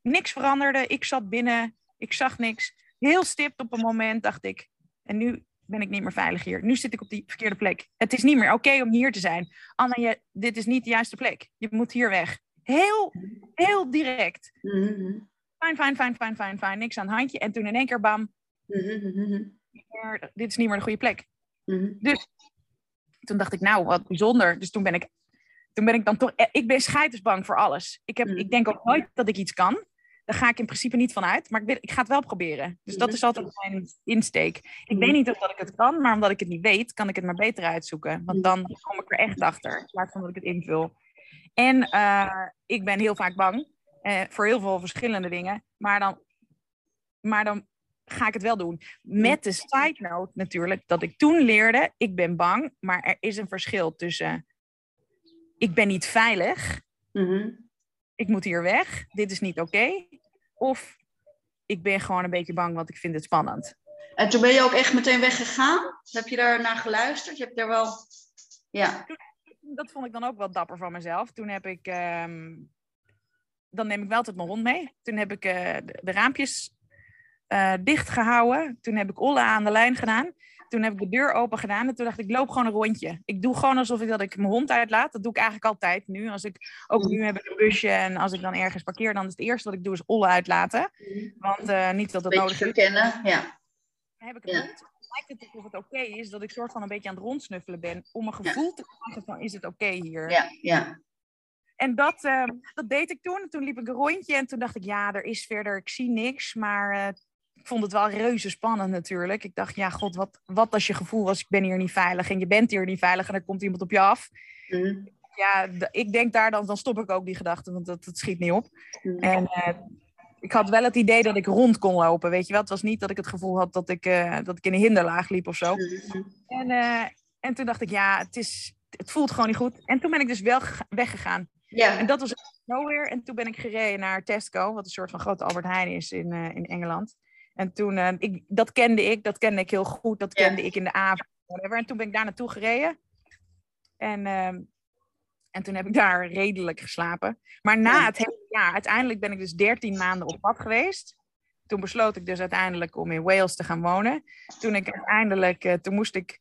Niks veranderde. Ik zat binnen. Ik zag niks. Heel stipt op een moment dacht ik. En nu ben ik niet meer veilig hier. Nu zit ik op die verkeerde plek. Het is niet meer oké om hier te zijn. Anna, je, dit is niet de juiste plek. Je moet hier weg. Heel, heel direct. Mhm, Fijn, fijn, fijn, fijn, fijn, fijn. Niks aan het handje. En toen in één keer bam. mhm, mhm, hier, dit is niet meer de goede plek. mhm. Toen dacht ik, nou, wat bijzonder. Dus toen ben ik, toen ben ik dan toch... eh, Ik ben scheidensbang voor alles. Ik, heb, ik denk ook nooit dat ik iets kan. Daar ga ik in principe niet van uit. Maar ik, wil, ik ga het wel proberen. Dus dat Mhm. is altijd mijn insteek. Ik Mhm. weet niet of dat ik het kan, maar omdat ik het niet weet, kan ik het maar beter uitzoeken. Want dan kom ik er echt achter, in plaats van dat ik het invul. En eh, ik ben heel vaak bang eh, voor heel veel verschillende dingen. Maar dan, maar dan ga ik het wel doen. Met de side note natuurlijk, dat ik toen leerde, ik ben bang, maar er is een verschil tussen ik ben niet veilig, Mhm. ik moet hier weg, dit is niet oké. Of ik ben gewoon een beetje bang, want ik vind het spannend. En toen ben je ook echt meteen weggegaan? Heb je daar naar geluisterd? Je hebt er wel... Ja. Dat vond ik dan ook wel dapper van mezelf. Toen heb ik, ehm, dan neem ik wel altijd mijn hond mee. Toen heb ik eh, de, de raampjes uh, dicht gehouden. Toen heb ik Olle aan de lijn gedaan. Toen heb ik de deur open gedaan en toen dacht ik, ik loop gewoon een rondje. Ik doe gewoon alsof ik dat ik mijn hond uitlaat. Dat doe ik eigenlijk altijd nu. Als ik, ook nu heb ik een busje en als ik dan ergens parkeer, dan is het eerste wat ik doe is Olle uitlaten. Want uh, niet dat het nodig is. verkennen, ja. Dan heb ik een ja. hond. Lijkt het of het oké okay is dat ik soort van een beetje aan het rondsnuffelen ben. Om een gevoel ja. te krijgen van, is het oké okay hier? Ja, ja. En dat, uh, dat deed ik toen. Toen liep ik een rondje en toen dacht ik, ja, er is verder, ik zie niks. Maar uh, ik vond het wel reuze spannend natuurlijk. Ik dacht, ja, god, wat, wat als je gevoel was, ik ben hier niet veilig. En je bent hier niet veilig en er komt iemand op je af. Mm. Ja, ik denk daar dan, dan stop ik ook die gedachte, want dat, dat schiet niet op. Mm. En uh, ik had wel het idee dat ik rond kon lopen, weet je wel. Het was niet dat ik het gevoel had dat ik, dat ik in een hinderlaag liep of zo. Mm. En, en toen dacht ik, ja, het, is, het voelt gewoon niet goed. En toen ben ik dus wel weggegaan. Ja. En dat was nowhere. En toen ben ik gereden naar Tesco, wat een soort van grote Albert Heijn is in, uh, in Engeland. En toen, uh, ik, dat kende ik, dat kende ik heel goed. Dat kende ja. ik in de avond. Whatever. En toen ben ik daar naartoe gereden. En, uh, en toen heb ik daar redelijk geslapen. Maar na het hele jaar, uiteindelijk ben ik dus 13 maanden op pad geweest. Toen besloot ik dus uiteindelijk om in Wales te gaan wonen. Toen ik uiteindelijk, uh, toen moest ik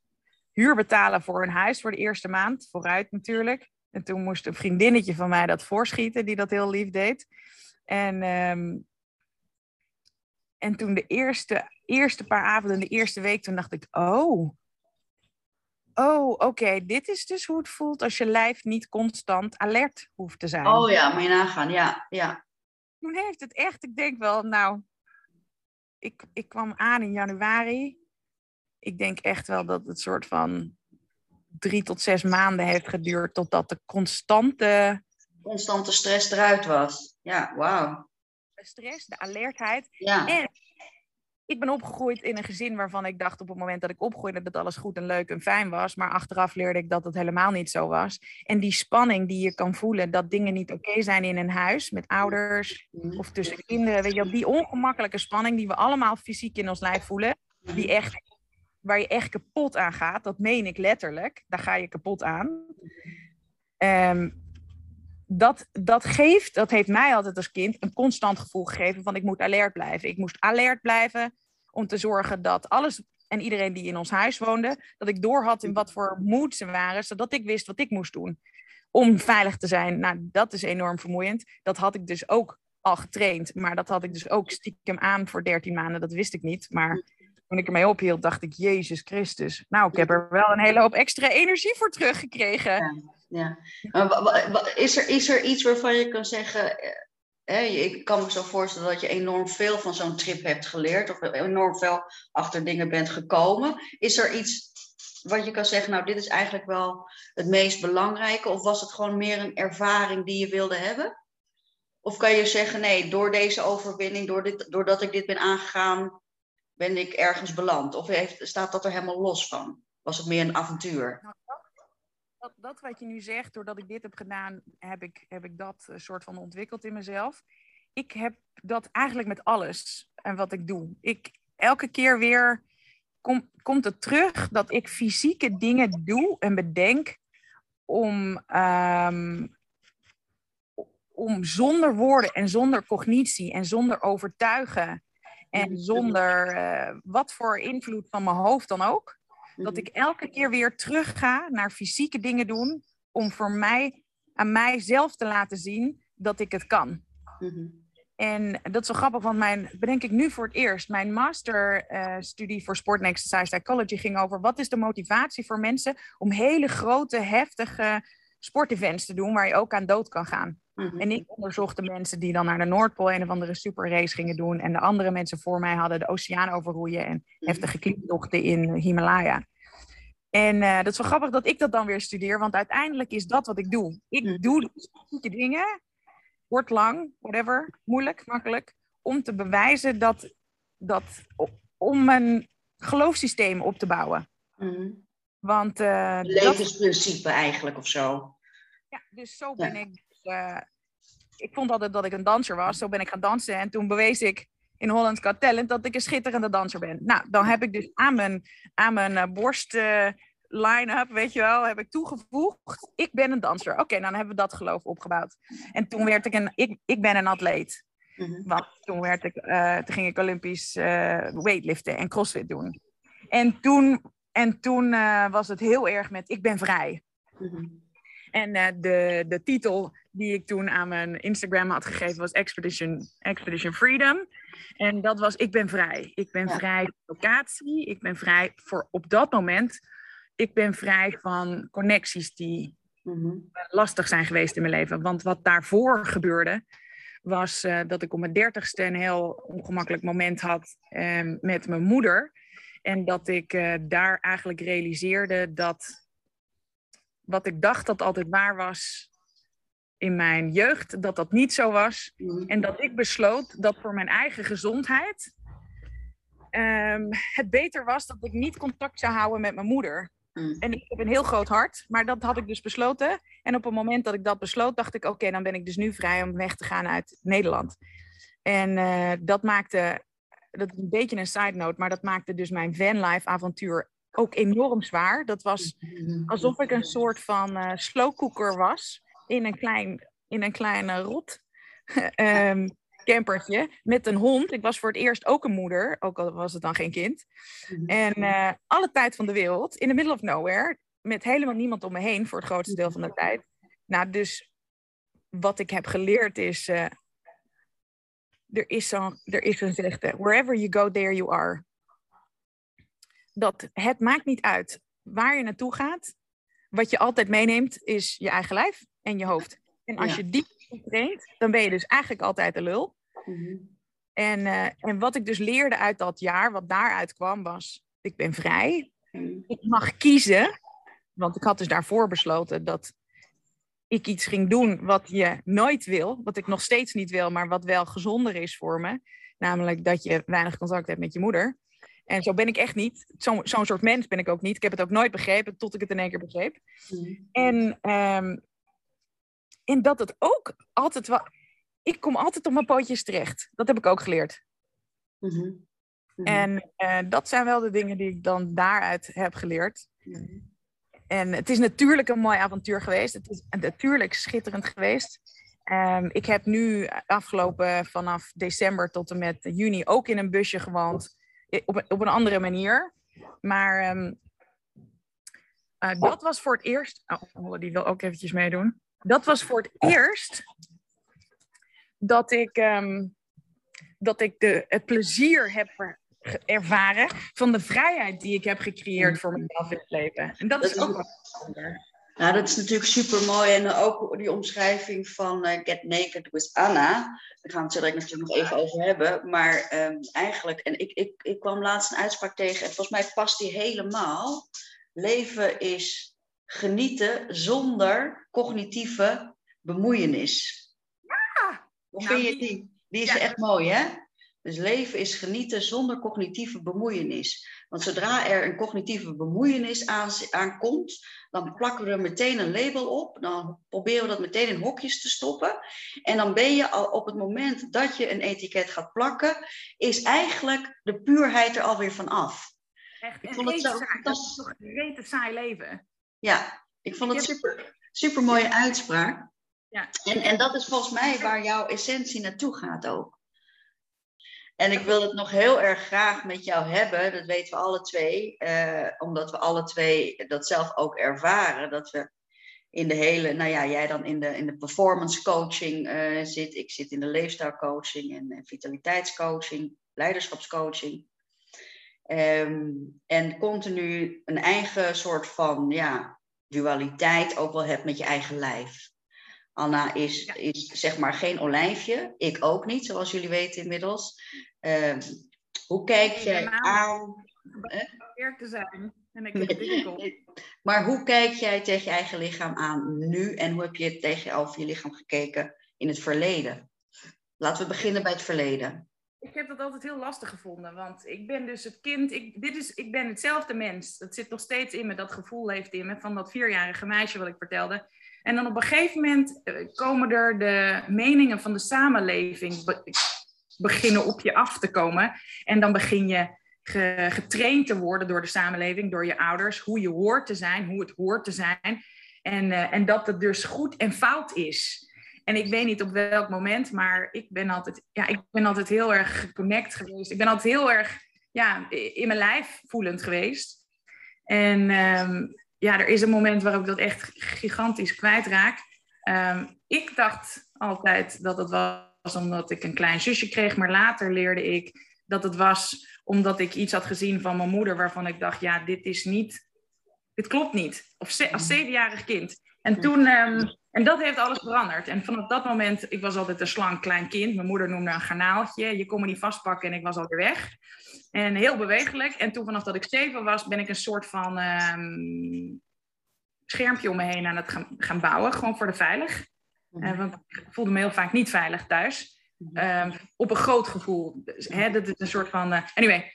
huur betalen voor een huis voor de eerste maand. Vooruit natuurlijk. En toen moest een vriendinnetje van mij dat voorschieten, die dat heel lief deed. En, um, en toen de eerste, eerste paar avonden, de eerste week, toen dacht ik, oh, oh, oké, okay, dit is dus hoe het voelt als je lijf niet constant alert hoeft te zijn. Oh ja, moet je nagaan, ja, ja. Toen heeft het echt, ik denk wel, nou, ik, ik kwam aan in januari. Ik denk echt wel dat het soort van drie tot zes maanden heeft geduurd totdat de constante... Constante stress eruit was. Ja, wauw. De stress, de alertheid. Ja. En ik ben opgegroeid in een gezin waarvan ik dacht op het moment dat ik opgroeide dat alles goed en leuk en fijn was. Maar achteraf leerde ik dat het helemaal niet zo was. En die spanning die je kan voelen dat dingen niet oké okay zijn in een huis met ouders of tussen kinderen. Weet je die ongemakkelijke spanning die we allemaal fysiek in ons lijf voelen. Die echt waar je echt kapot aan gaat, dat meen ik letterlijk, daar ga je kapot aan. Um, dat, dat geeft, dat heeft mij altijd als kind een constant gevoel gegeven van ik moet alert blijven. Ik moest alert blijven om te zorgen dat alles en iedereen die in ons huis woonde, dat ik door had in wat voor moed ze waren, zodat ik wist wat ik moest doen om veilig te zijn. Nou, dat is enorm vermoeiend. Dat had ik dus ook al getraind, maar dat had ik dus ook stiekem aan voor 13 maanden, dat wist ik niet. Maar toen ik ermee ophield, dacht ik, Jezus Christus. Nou, ik heb er wel een hele hoop extra energie voor teruggekregen. Ja, ja. Is, er, is er iets waarvan je kan zeggen... Hè, ik kan me zo voorstellen dat je enorm veel van zo'n trip hebt geleerd... of enorm veel achter dingen bent gekomen. Is er iets wat je kan zeggen, nou, dit is eigenlijk wel het meest belangrijke... of was het gewoon meer een ervaring die je wilde hebben? Of kan je zeggen, nee, door deze overwinning, door dit, doordat ik dit ben aangegaan ben ik ergens beland? Of heeft, staat dat er helemaal los van? Was het meer een avontuur? Nou, dat, wat je nu zegt, doordat ik dit heb gedaan, heb ik, heb ik dat uh, soort van ontwikkeld in mezelf. Ik heb dat eigenlijk met alles en wat ik doe. Ik, elke keer weer kom, komt het terug dat ik fysieke dingen doe en bedenk om, um, om zonder woorden en zonder cognitie en zonder overtuigen en zonder uh, wat voor invloed van mijn hoofd dan ook. Dat ik elke keer weer terug ga naar fysieke dingen doen. Om voor mij, aan mijzelf te laten zien dat ik het kan. Mm-hmm. En dat is wel grappig, want mijn, bedenk ik nu voor het eerst. Mijn masterstudie uh, voor Sport and Exercise Psychology ging over wat is de motivatie voor mensen om hele grote, heftige sportevents te doen waar je ook aan dood kan gaan. Mm-hmm. En ik onderzocht de mensen die dan naar de Noordpool een of andere superrace gingen doen. En de andere mensen voor mij hadden de oceaan overroeien en heftige klimtochten in Himalaya. En uh, dat is wel grappig dat ik dat dan weer studeer, want uiteindelijk is dat wat ik doe. Ik Mm-hmm. doe die dingen, wordt lang, whatever, moeilijk, makkelijk, om te bewijzen dat, dat om een geloofssysteem op te bouwen. Mm-hmm. Want uh, levensprincipe dat... eigenlijk of zo. Ja, dus zo ben ja. ik. Uh, ik vond altijd dat ik een danser was. Zo ben ik gaan dansen. En toen bewees ik in Holland Got Talent dat ik een schitterende danser ben. Nou, dan heb ik dus aan mijn, aan mijn uh, borst uh, line-up, weet je wel, heb ik toegevoegd. Ik ben een danser. Oké, okay, dan hebben we dat geloof opgebouwd. En toen werd ik een, ik, ik ben een atleet. Mhm. Want toen, werd ik, uh, toen ging ik Olympisch uh, weightliften en crossfit doen. En toen, en toen uh, was het heel erg met ik ben vrij. Mhm. En de, de titel die ik toen aan mijn Instagram had gegeven was Expedition, Expedition Freedom. En dat was ik ben vrij. Ik ben vrij van locatie. Ik ben vrij voor op dat moment. Ik ben vrij van connecties die mhm. lastig zijn geweest in mijn leven. Want wat daarvoor gebeurde, was uh, dat ik op mijn dertigste een heel ongemakkelijk moment had uh, met mijn moeder. En dat ik uh, daar eigenlijk realiseerde dat wat ik dacht dat altijd waar was in mijn jeugd, dat dat niet zo was. Mhm. En dat ik besloot dat voor mijn eigen gezondheid um, het beter was dat ik niet contact zou houden met mijn moeder. Mm. En ik heb een heel groot hart, maar dat had ik dus besloten. En op het moment dat ik dat besloot, dacht ik: oké, dan ben ik dus nu vrij om weg te gaan uit Nederland. En uh, dat maakte, dat is een beetje een side note, maar dat maakte dus mijn vanlife avontuur ook enorm zwaar. Dat was alsof ik een soort van uh, slowcooker was in een klein, in een klein rot. um, campertje met een hond. Ik was voor het eerst ook een moeder, ook al was het dan geen kind. Mhm. En uh, alle tijd van de wereld, in the middle of nowhere, met helemaal niemand om me heen voor het grootste deel van de tijd. Nou, dus wat ik heb geleerd is, uh, er is zo'n er is een zegde, wherever you go, there you are. Dat het maakt niet uit waar je naartoe gaat. Wat je altijd meeneemt is je eigen lijf en je hoofd. En als je die traint, dan ben je dus eigenlijk altijd een lul. Mhm. En, uh, en wat ik dus leerde uit dat jaar, wat daaruit kwam, was: ik ben vrij. Mhm. Ik mag kiezen. Want ik had dus daarvoor besloten dat ik iets ging doen wat je nooit wil. Wat ik nog steeds niet wil, maar wat wel gezonder is voor me. Namelijk dat je weinig contact hebt met je moeder. En zo ben ik echt niet. Zo'n zo soort mens ben ik ook niet. Ik heb het ook nooit begrepen, tot ik het in één keer begreep. Mhm. En, um, en dat het ook altijd wel ik kom altijd op mijn pootjes terecht. Dat heb ik ook geleerd. Mhm. Mhm. En uh, dat zijn wel de dingen die ik dan daaruit heb geleerd. En het is natuurlijk een mooi avontuur geweest. Het is natuurlijk schitterend geweest. Um, ik heb nu afgelopen vanaf december tot en met juni ook in een busje gewoond. Op een, op een andere manier. Maar um, uh, dat was voor het eerst. Oh, die wil ook eventjes meedoen. Dat was voor het eerst dat ik, um, dat ik de, het plezier heb ervaren van de vrijheid die ik heb gecreëerd voor mezelf in het leven. En dat, is ook wat nou, dat is natuurlijk super mooi. En ook die omschrijving van uh, Get Naked with Anna. Daar gaan we het zo natuurlijk nog even over hebben. Maar um, eigenlijk, en ik, ik, ik kwam laatst een uitspraak tegen. En volgens mij past die helemaal. Leven is genieten zonder cognitieve bemoeienis. Hoe vind je die? Die is echt mooi, hè? Dus leven is genieten zonder cognitieve bemoeienis. Want zodra er een cognitieve bemoeienis aankomt, dan plakken we er meteen een label op. Dan proberen we dat meteen in hokjes te stoppen. En dan ben je al op het moment dat je een etiket gaat plakken, is eigenlijk de puurheid er alweer van af. Echt, ik vond het zo fantastisch. toch een saai leven. Ja, ik vond het super, super mooie uitspraak. Ja. En, en dat is volgens mij waar jouw essentie naartoe gaat ook. En ik wil het nog heel erg graag met jou hebben, dat weten we alle twee, eh, omdat we alle twee dat zelf ook ervaren, dat we in de hele, nou ja, jij dan in de, in de performance coaching uh, zit, ik zit in de leefstijl coaching en, en vitaliteitscoaching, leiderschapscoaching. Um, en continu een eigen soort van ja, dualiteit ook wel hebt met je eigen lijf. Anna is, is zeg maar geen olijfje. Ik ook niet, zoals jullie weten inmiddels. Uh, hoe kijk jij aan... te zijn. En ik maar hoe kijk jij tegen je eigen lichaam aan nu? En hoe heb je tegen over je lichaam gekeken in het verleden? Laten we beginnen bij het verleden. Ik heb dat altijd heel lastig gevonden, want ik ben dus het kind, ik, dit is, ik ben hetzelfde mens. Dat zit nog steeds in me, dat gevoel leeft in me van dat vierjarige meisje wat ik vertelde. En dan op een gegeven moment eh, komen er de meningen van de samenleving beginnen op je af te komen. En dan begin je getraind te worden door de samenleving, door je ouders, hoe je hoort te zijn, hoe het hoort te zijn. En, uh, en dat het dus goed en fout is. En ik weet niet op welk moment, maar ik ben altijd, ja, ik ben altijd heel erg geconnect geweest. Ik ben altijd heel erg ja, in mijn lijf voelend geweest. En ehm, ja, er is een moment waarop ik dat echt gigantisch kwijtraak. Um, ik dacht altijd dat het was omdat ik een klein zusje kreeg, maar later leerde ik dat het was omdat ik iets had gezien van mijn moeder waarvan ik dacht, ja, dit is niet, dit klopt niet. Of als mm. zevenjarig kind. En toen, ehm, en dat heeft alles veranderd. En vanaf dat moment, ik was altijd een slank klein kind. Mijn moeder noemde een garnaaltje. Je kon me niet vastpakken en ik was alweer weg. En heel bewegelijk. En toen vanaf dat ik zeven was, ben ik een soort van ehm, schermpje om me heen aan het gaan, gaan bouwen. Gewoon voor de veilig. Uh, want ik voelde me heel vaak niet veilig thuis. Um, op een groot gevoel. Dus, hè, dat is een soort van. Uh, anyway.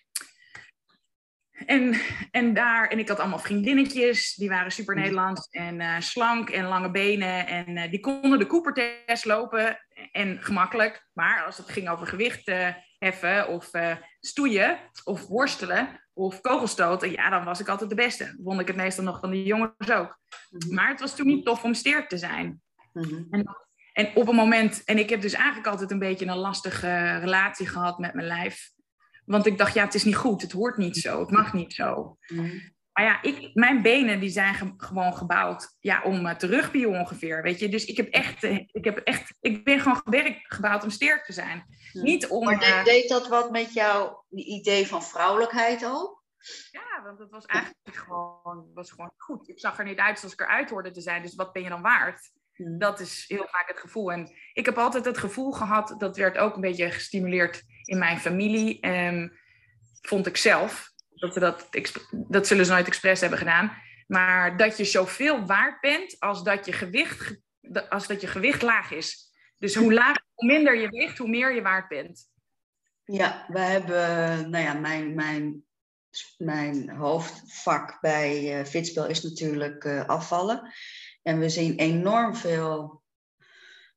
En, en daar, en ik had allemaal vriendinnetjes, die waren super Nederlands en uh, slank en lange benen. En uh, die konden de Cooper-test lopen en gemakkelijk. Maar als het ging over gewicht heffen of stoeien of worstelen of kogelstoten, ja, dan was ik altijd de beste. Vond ik het meestal nog van de jongens ook. Mhm. Maar het was toen niet tof om sterk te zijn. Mhm. En en op een moment, en ik heb dus eigenlijk altijd een beetje een lastige relatie gehad met mijn lijf. Want ik dacht, ja, het is niet goed, het hoort niet zo, het mag niet zo. Mm. Maar ja, ik, mijn benen die zijn gewoon gebouwd ja, om uh, te rugbyen ongeveer, weet je. Dus ik heb echt, uh, ik heb echt, ik ben gewoon gewerkt, gebouwd om sterk te zijn. Niet om... Maar deed, deed, dat wat met jouw idee van vrouwelijkheid ook? Ja, want het was eigenlijk gewoon, was gewoon goed. Ik zag er niet uit zoals ik eruit hoorde te zijn, dus wat ben je dan waard? Hmm. Dat is heel vaak het gevoel. En ik heb altijd het gevoel gehad, dat werd ook een beetje gestimuleerd in mijn familie. En vond ik zelf, dat, we dat, dat zullen ze nooit expres hebben gedaan. Maar dat je zoveel waard bent als dat je gewicht, als dat je gewicht laag is. Dus hoe, laag, hoe minder je weegt, hoe meer je waard bent. Ja, we hebben, nou ja, mijn, mijn, mijn hoofdvak bij uh, Fitspel is natuurlijk uh, afvallen. En we zien enorm veel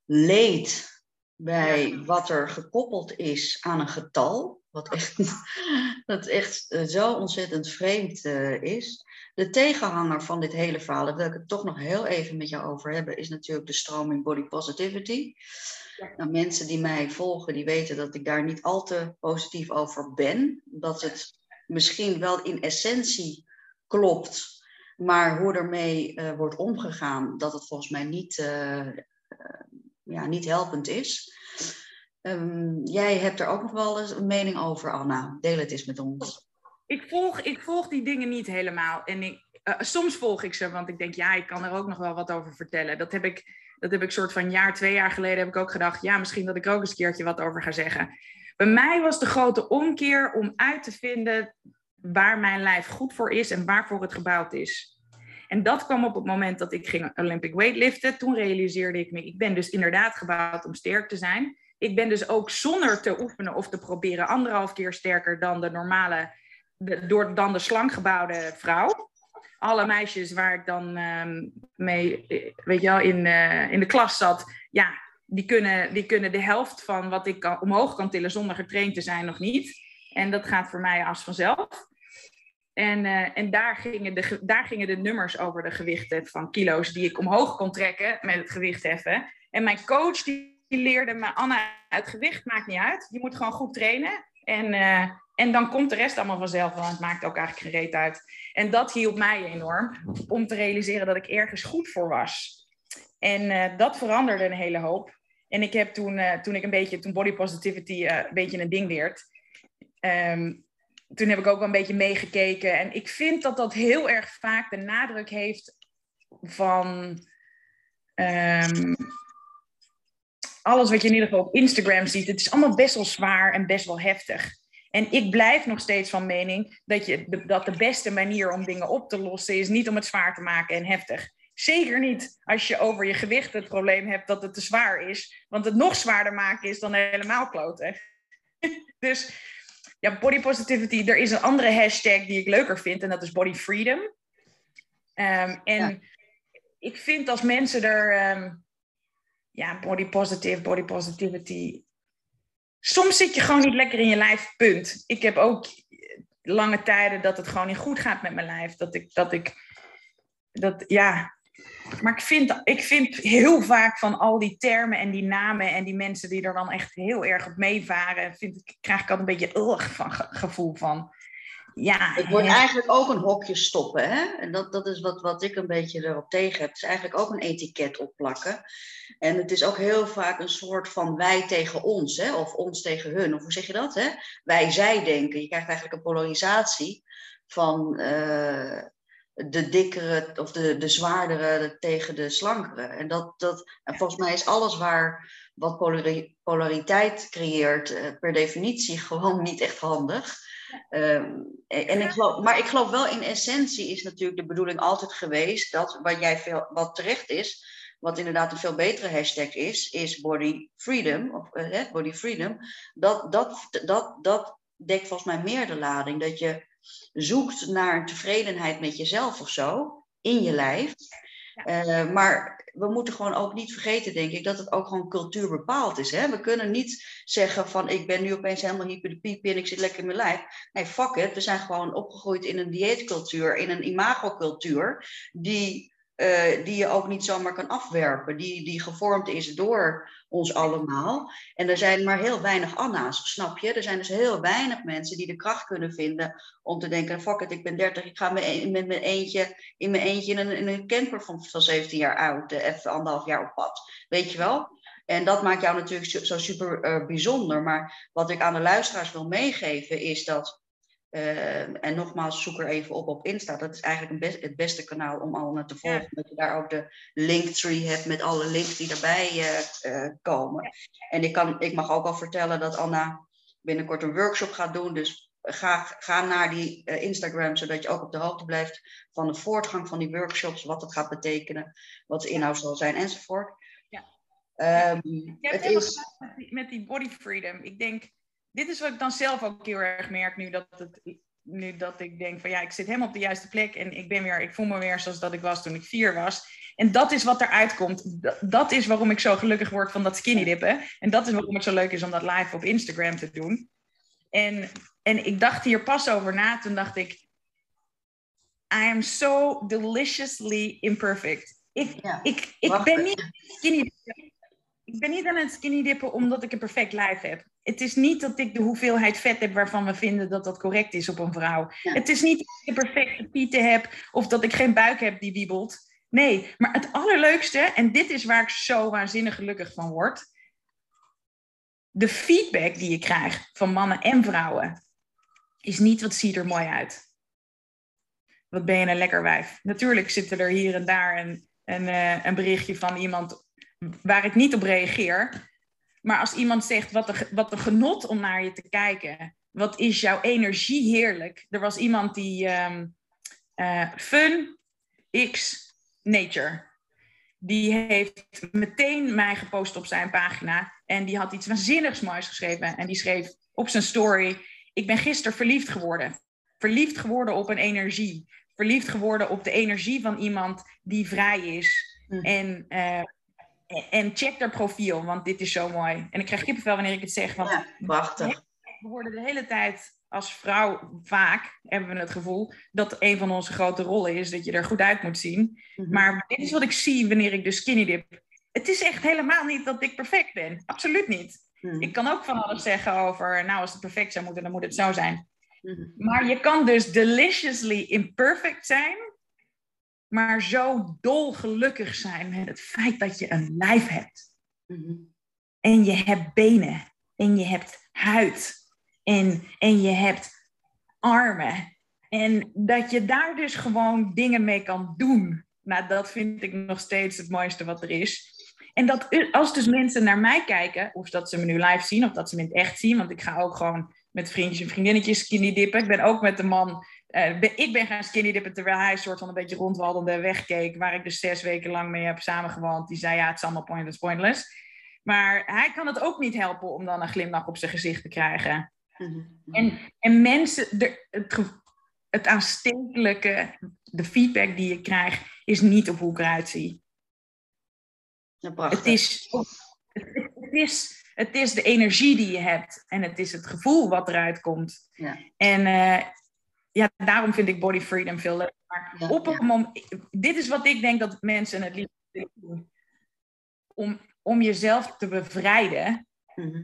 leed bij wat er gekoppeld is aan een getal. Wat echt, dat echt eh, zo ontzettend vreemd uh, is. De tegenhanger van dit hele verhaal, daar wil ik het toch nog heel even met jou over hebben, is natuurlijk de stroming body positivity. Ja. Nou, mensen die mij volgen, die weten dat ik daar niet al te positief over ben. Dat het misschien wel in essentie klopt, maar hoe ermee uh, wordt omgegaan, dat het volgens mij niet, uh, ja, niet helpend is. Um, jij hebt er ook nog wel eens een mening over, Anna. Deel het eens met ons. Ik volg, ik volg die dingen niet helemaal. En ik, soms volg ik ze, want ik denk, ja, ik kan er ook nog wel wat over vertellen. Dat heb ik, dat heb ik soort van jaar, twee jaar geleden heb ik ook gedacht, ja, misschien dat ik ook eens een keertje wat over ga zeggen. Bij mij was de grote omkeer om uit te vinden waar mijn lijf goed voor is en waarvoor het gebouwd is. En dat kwam op het moment dat ik ging Olympic weightliften. Toen realiseerde ik me, ik ben dus inderdaad gebouwd om sterk te zijn. Ik ben dus ook zonder te oefenen of te proberen anderhalf keer sterker dan de normale, door, dan de slankgebouwde vrouw. Alle meisjes waar ik dan um, mee, weet je wel, in, uh, in de klas zat, ja, die kunnen, die kunnen de helft van wat ik kan, omhoog kan tillen zonder getraind te zijn nog niet. En dat gaat voor mij als vanzelf. En, uh, en daar, gingen de, daar gingen de nummers over de gewichten van kilo's die ik omhoog kon trekken met het gewicht heffen. En mijn coach die, leerde me, Anna, het gewicht maakt niet uit. Je moet gewoon goed trainen. En, uh, en dan komt de rest allemaal vanzelf, want het maakt ook eigenlijk geen reet uit. En dat hielp mij enorm om te realiseren dat ik ergens goed voor was. En uh, dat veranderde een hele hoop. En ik heb toen, toen ik een beetje, toen body positivity een beetje een ding werd, um, toen heb ik ook wel een beetje meegekeken. En ik vind dat dat heel erg vaak de nadruk heeft van um, alles wat je in ieder geval op Instagram ziet. Het is allemaal best wel zwaar en best wel heftig. En ik blijf nog steeds van mening dat, je, dat de beste manier om dingen op te lossen is niet om het zwaar te maken en heftig. Zeker niet als je over je gewicht het probleem hebt dat het te zwaar is. Want het nog zwaarder maken is dan helemaal kloten. dus ja, body positivity, er is een andere hashtag die ik leuker vind en dat is body freedom. Um, en ik vind als mensen er, um, ja, body positive, body positivity. Soms zit je gewoon niet lekker in je lijf, punt. Ik heb ook lange tijden dat het gewoon niet goed gaat met mijn lijf. Dat ik, dat ik, dat, ja, Maar ik vind, ik vind heel vaak van al die termen en die namen en die mensen die er dan echt heel erg op meevaren, vind ik, krijg ik altijd een beetje ugh, van gevoel van. Ja, het wordt eigenlijk ook een hokje stoppen. Hè? En dat, dat is wat, wat ik een beetje erop tegen heb. Het is eigenlijk ook een etiket opplakken. En het is ook heel vaak een soort van wij tegen ons, hè? of ons tegen hun. Of hoe zeg je dat? Hè? Wij, zij denken. Je krijgt eigenlijk een polarisatie van uh, de dikkere of de, de zwaardere tegen de slankere. En, dat, dat, en volgens mij is alles waar wat polariteit creëert uh, per definitie gewoon niet echt handig. Um, en ik geloof, maar ik geloof wel in essentie is natuurlijk de bedoeling altijd geweest dat wat jij veel, wat terecht is, wat inderdaad een veel betere hashtag is, is body freedom, of uh, body freedom. Dat, dat, dat, dat dekt volgens mij meer de lading. Dat je zoekt naar tevredenheid met jezelf of zo, in je lijf. Uh, maar we moeten gewoon ook niet vergeten, denk ik, dat het ook gewoon cultuur bepaald is. Hè? We kunnen niet zeggen van ik ben nu opeens helemaal hyper de piep en ik zit lekker in mijn lijf. Nee, fuck it. We zijn gewoon opgegroeid in een dieetcultuur, in een imagocultuur, die uh, die je ook niet zomaar kan afwerpen, die, die gevormd is door ons allemaal. En er zijn maar heel weinig Anna's, snap je? Er zijn dus heel weinig mensen die de kracht kunnen vinden om te denken, fuck it, ik ben 30, ik ga met, met mijn eentje, in mijn eentje in een, in een camper van, van 17 jaar oud, uh, even anderhalf jaar op pad. Weet je wel? En dat maakt jou natuurlijk zo, zo super uh, bijzonder. Maar wat ik aan de luisteraars wil meegeven is dat Ehm, en nogmaals, zoek er even op op Insta. Dat is eigenlijk best, het beste kanaal om allemaal te volgen. Dat je daar ook de linktree hebt met alle links die erbij uh, uh, komen. En ik, kan, ik mag ook al vertellen dat Anna binnenkort een workshop gaat doen. Dus ga, ga naar die uh, Instagram, zodat je ook op de hoogte blijft van de voortgang van die workshops. Wat het gaat betekenen, wat de inhoud zal zijn enzovoort. Ja. Um, het is... met die body freedom. Ik denk dit is wat ik dan zelf ook heel erg merk nu dat, het, nu dat ik denk van ja, ik zit helemaal op de juiste plek en ik ben weer, ik voel me weer zoals dat ik was toen ik vier was. En dat is wat eruit komt. Dat, is waarom ik zo gelukkig word van dat skinny dippen. En dat is waarom het zo leuk is om dat live op Instagram te doen. En, en ik dacht hier pas over na, toen dacht ik, I am so deliciously imperfect. Ik, ik, ik ben niet skinny ik ben niet aan het skinny dippen omdat ik een perfect lijf heb. Het is niet dat ik de hoeveelheid vet heb waarvan we vinden dat dat correct is op een vrouw. Het is niet dat ik de perfecte pieten heb of dat ik geen buik heb die wiebelt. Nee, maar het allerleukste, en dit is waar ik zo waanzinnig gelukkig van word. De feedback die je krijgt van mannen en vrouwen is niet wat ziet er mooi uit. Wat ben je een lekker wijf. Natuurlijk zitten er hier en daar een, een, eh, een berichtje van iemand waar ik niet op reageer. Maar als iemand zegt, wat een, wat een genot om naar je te kijken. Wat is jouw energie heerlijk. Er was iemand die um, uh, Fun X Nature. Die heeft meteen mij gepost op zijn pagina. En die had iets waanzinnigs moois geschreven. En die schreef op zijn story: Ik ben gisteren verliefd geworden. Verliefd geworden op een energie. Verliefd geworden op de energie van iemand die vrij is. Mm. En uh, en check haar profiel, want dit is zo mooi. En ik krijg kippenvel wanneer ik het zeg. Want ja, prachtig. We worden de hele tijd als vrouw vaak, hebben we het gevoel, dat een van onze grote rollen is dat je er goed uit moet zien. Mhm. Maar dit is wat ik zie wanneer ik de skinny dip. Het is echt helemaal niet dat ik perfect ben. Absoluut niet. Mhm. Ik kan ook van alles zeggen over, nou als het perfect zou moeten, dan moet het zo zijn. Mhm. Maar je kan dus deliciously imperfect zijn maar zo dolgelukkig zijn met het feit dat je een lijf hebt. Mhm. En je hebt benen. En je hebt huid. En, en je hebt armen. En dat je daar dus gewoon dingen mee kan doen. Nou, dat vind ik nog steeds het mooiste wat er is. En dat als dus mensen naar mij kijken, of dat ze me nu live zien, of dat ze me in het echt zien, want ik ga ook gewoon met vriendjes en vriendinnetjes skinny dippen. Ik ben ook met de man uh, ik ben gaan skinny dippen terwijl hij een soort van een beetje rondwalende wegkeek, waar ik dus zes weken lang mee heb samengewoond. Die zei ja, het is allemaal pointless, pointless. Maar hij kan het ook niet helpen om dan een glimlach op zijn gezicht te krijgen. Mhm. En, en mensen, de, het, het aanstekelijke, de feedback die je krijgt, is niet op hoe ik eruit zie. het, is, het, is, het is de energie die je hebt en het is het gevoel wat eruit komt. Ja. En uh, ja, daarom vind ik body freedom veel leuker. Maar op een moment, dit is wat ik denk dat mensen het liefst doen. Om, om jezelf te bevrijden mhm.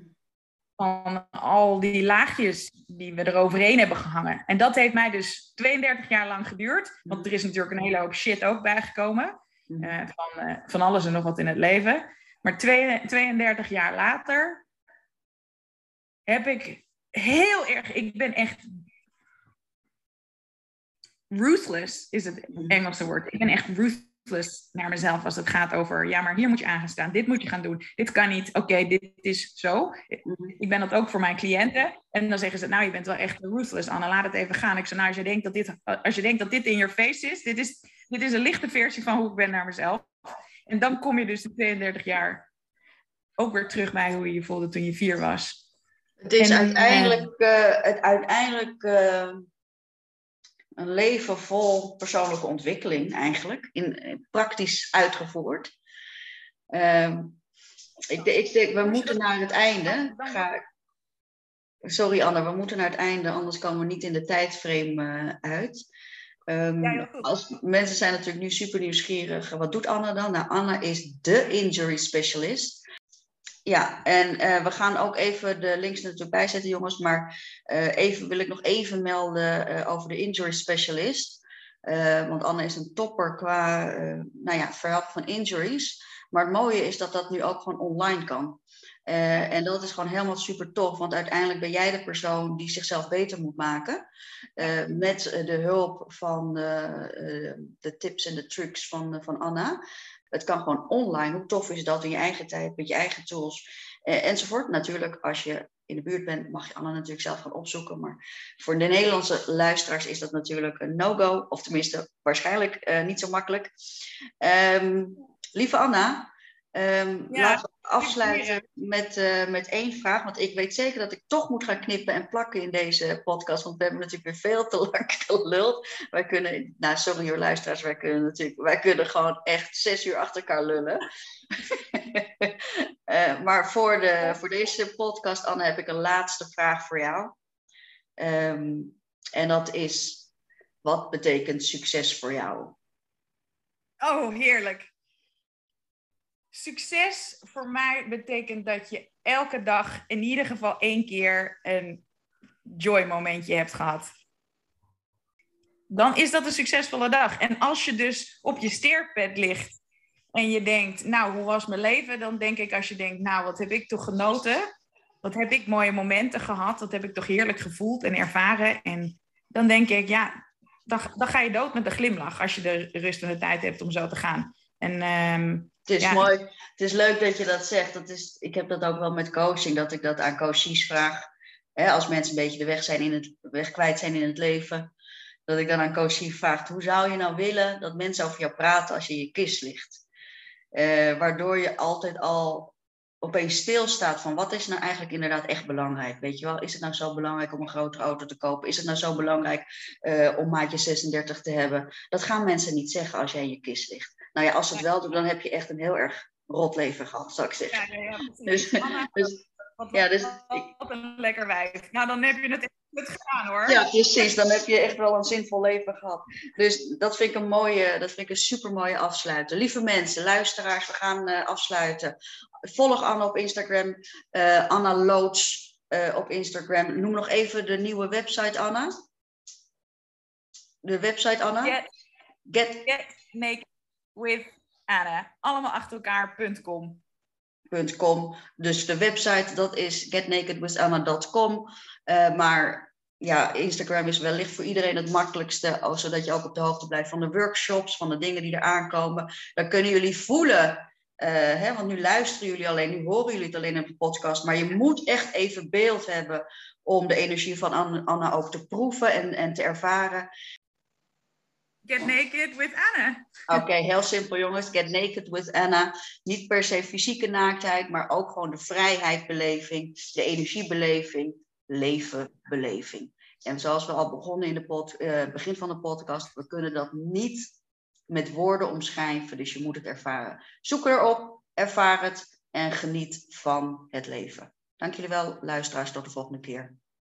van al die laagjes die we eroverheen hebben gehangen. En dat heeft mij dus 32 jaar lang geduurd. Want mhm. er is natuurlijk een hele hoop shit ook bijgekomen. Mhm. Uh, van, uh, van alles en nog wat in het leven. Maar 32 jaar later heb ik heel erg, ik ben echt ruthless, is het Engelse woord. Ik ben echt ruthless naar mezelf als het gaat over, ja, maar hier moet je aan gaan staan, dit moet je gaan doen, dit kan niet, oké, dit is zo. Ik ben dat ook voor mijn cliënten. En dan zeggen ze, nou, je bent wel echt ruthless, Anne, laat het even gaan. Ik zeg, nou, als je denkt dat dit, als je denkt dat dit in je face is, dit is, dit is een lichte versie van hoe ik ben naar mezelf. En dan kom je dus de 32 jaar ook weer terug bij hoe je je voelde toen je vier was. Het is uiteindelijk, uh, het uiteindelijk uh, een leven vol persoonlijke ontwikkeling eigenlijk, in, praktisch uitgevoerd. Uh, ik, ik denk, we moeten naar het einde. Ga, sorry Anne, we moeten naar het einde, anders komen we niet in de tijdframe uit. Um, als, mensen zijn natuurlijk nu super nieuwsgierig. Wat doet Anna dan? Nou, Anna is de injury specialist. Ja, en uh, we gaan ook even de links natuurlijk bijzetten, jongens. Maar uh, even wil ik nog even melden uh, over de injury specialist. want Anne is een topper qua nou ja, verhelpen van injuries. Maar het mooie is dat dat nu ook gewoon online kan. en dat is gewoon helemaal super tof, want uiteindelijk ben jij de persoon die zichzelf beter moet maken. met de hulp van de tips en de trucs van, van Anna. Het kan gewoon online. Hoe tof is dat in je eigen tijd, met je eigen tools eh, enzovoort. Natuurlijk, als je in de buurt bent, mag je Anna natuurlijk zelf gaan opzoeken. Maar voor de Nederlandse luisteraars is dat natuurlijk een no-go. Of tenminste, waarschijnlijk eh, niet zo makkelijk. Um, lieve Anna, Um, ja, laten we afsluiten met, uh, met één vraag. Want ik weet zeker dat ik toch moet gaan knippen en plakken in deze podcast. Want we hebben natuurlijk weer veel te lang geluld. Wij kunnen, nou sorry hoor luisteraars, wij kunnen natuurlijk, wij kunnen gewoon echt zes uur achter elkaar lullen. uh, maar voor, de, voor deze podcast, Anne, heb ik een laatste vraag voor jou. Um, en dat is, wat betekent succes voor jou? Oh, heerlijk. Succes voor mij betekent dat je elke dag in ieder geval één keer een joy momentje hebt gehad. Dan is dat een succesvolle dag. En als je dus op je sterfbed ligt en je denkt, nou, hoe was mijn leven? Dan denk ik, als je denkt, nou, wat heb ik toch genoten? Wat heb ik mooie momenten gehad? Wat heb ik toch heerlijk gevoeld en ervaren? En dan denk ik, ja, dan, dan ga je dood met een glimlach als je de rust en de tijd hebt om zo te gaan. En um, het is mooi. Het is leuk dat je dat zegt. Dat is, ik heb dat ook wel met coaching, dat ik dat aan coaches vraag. Hè, als mensen een beetje de weg, zijn in het, weg kwijt zijn in het leven. Dat ik dan aan coaches vraag, hoe zou je nou willen dat mensen over jou praten als je in je kist ligt? Uh, waardoor je altijd al opeens stilstaat van wat is nou eigenlijk inderdaad echt belangrijk? Weet je wel, is het nou zo belangrijk om een grotere auto te kopen? Is het nou zo belangrijk uh, om maatje 36 te hebben? Dat gaan mensen niet zeggen als jij in je kist ligt. Nou ja, als ze het wel doen, dan heb je echt een heel erg rot leven gehad, zou ik zeggen. Ja, ja, dus, dus, ja, dus wat een lekker wijf. Nou, dan heb je het echt goed gedaan hoor. Ja, precies. Dan heb je echt wel een zinvol leven gehad. Dus dat vind ik een mooie, dat vind ik een super mooie afsluiten. Lieve mensen, luisteraars, we gaan uh, afsluiten. Volg Anna op Instagram, uh, Anna Loods uh, op Instagram. Noem nog even de nieuwe website, Anna. De website, Anna? Get, get, get Make with Anna. Allemaal achter elkaar.com. .com. Dus de website, dat is getnakedwithanna.com. Uh, eh, maar ja, Instagram is wellicht voor iedereen het makkelijkste, zodat je ook op de hoogte blijft van de workshops, van de dingen die er aankomen. Dan kunnen jullie voelen, uh, hè, want nu luisteren jullie alleen, nu horen jullie het alleen op de podcast, maar je moet echt even beeld hebben om de energie van Anna ook te proeven en, en te ervaren. Get naked with Anna. Oké, heel simpel jongens. Get naked with Anna. Niet per se fysieke naaktheid, maar ook gewoon de vrijheidbeleving, de energiebeleving, levenbeleving. En zoals we al begonnen in het uh, begin van de podcast, we kunnen dat niet met woorden omschrijven, dus je moet het ervaren. Zoek erop, ervaar het en geniet van het leven. Dank jullie wel, luisteraars. Tot de volgende keer.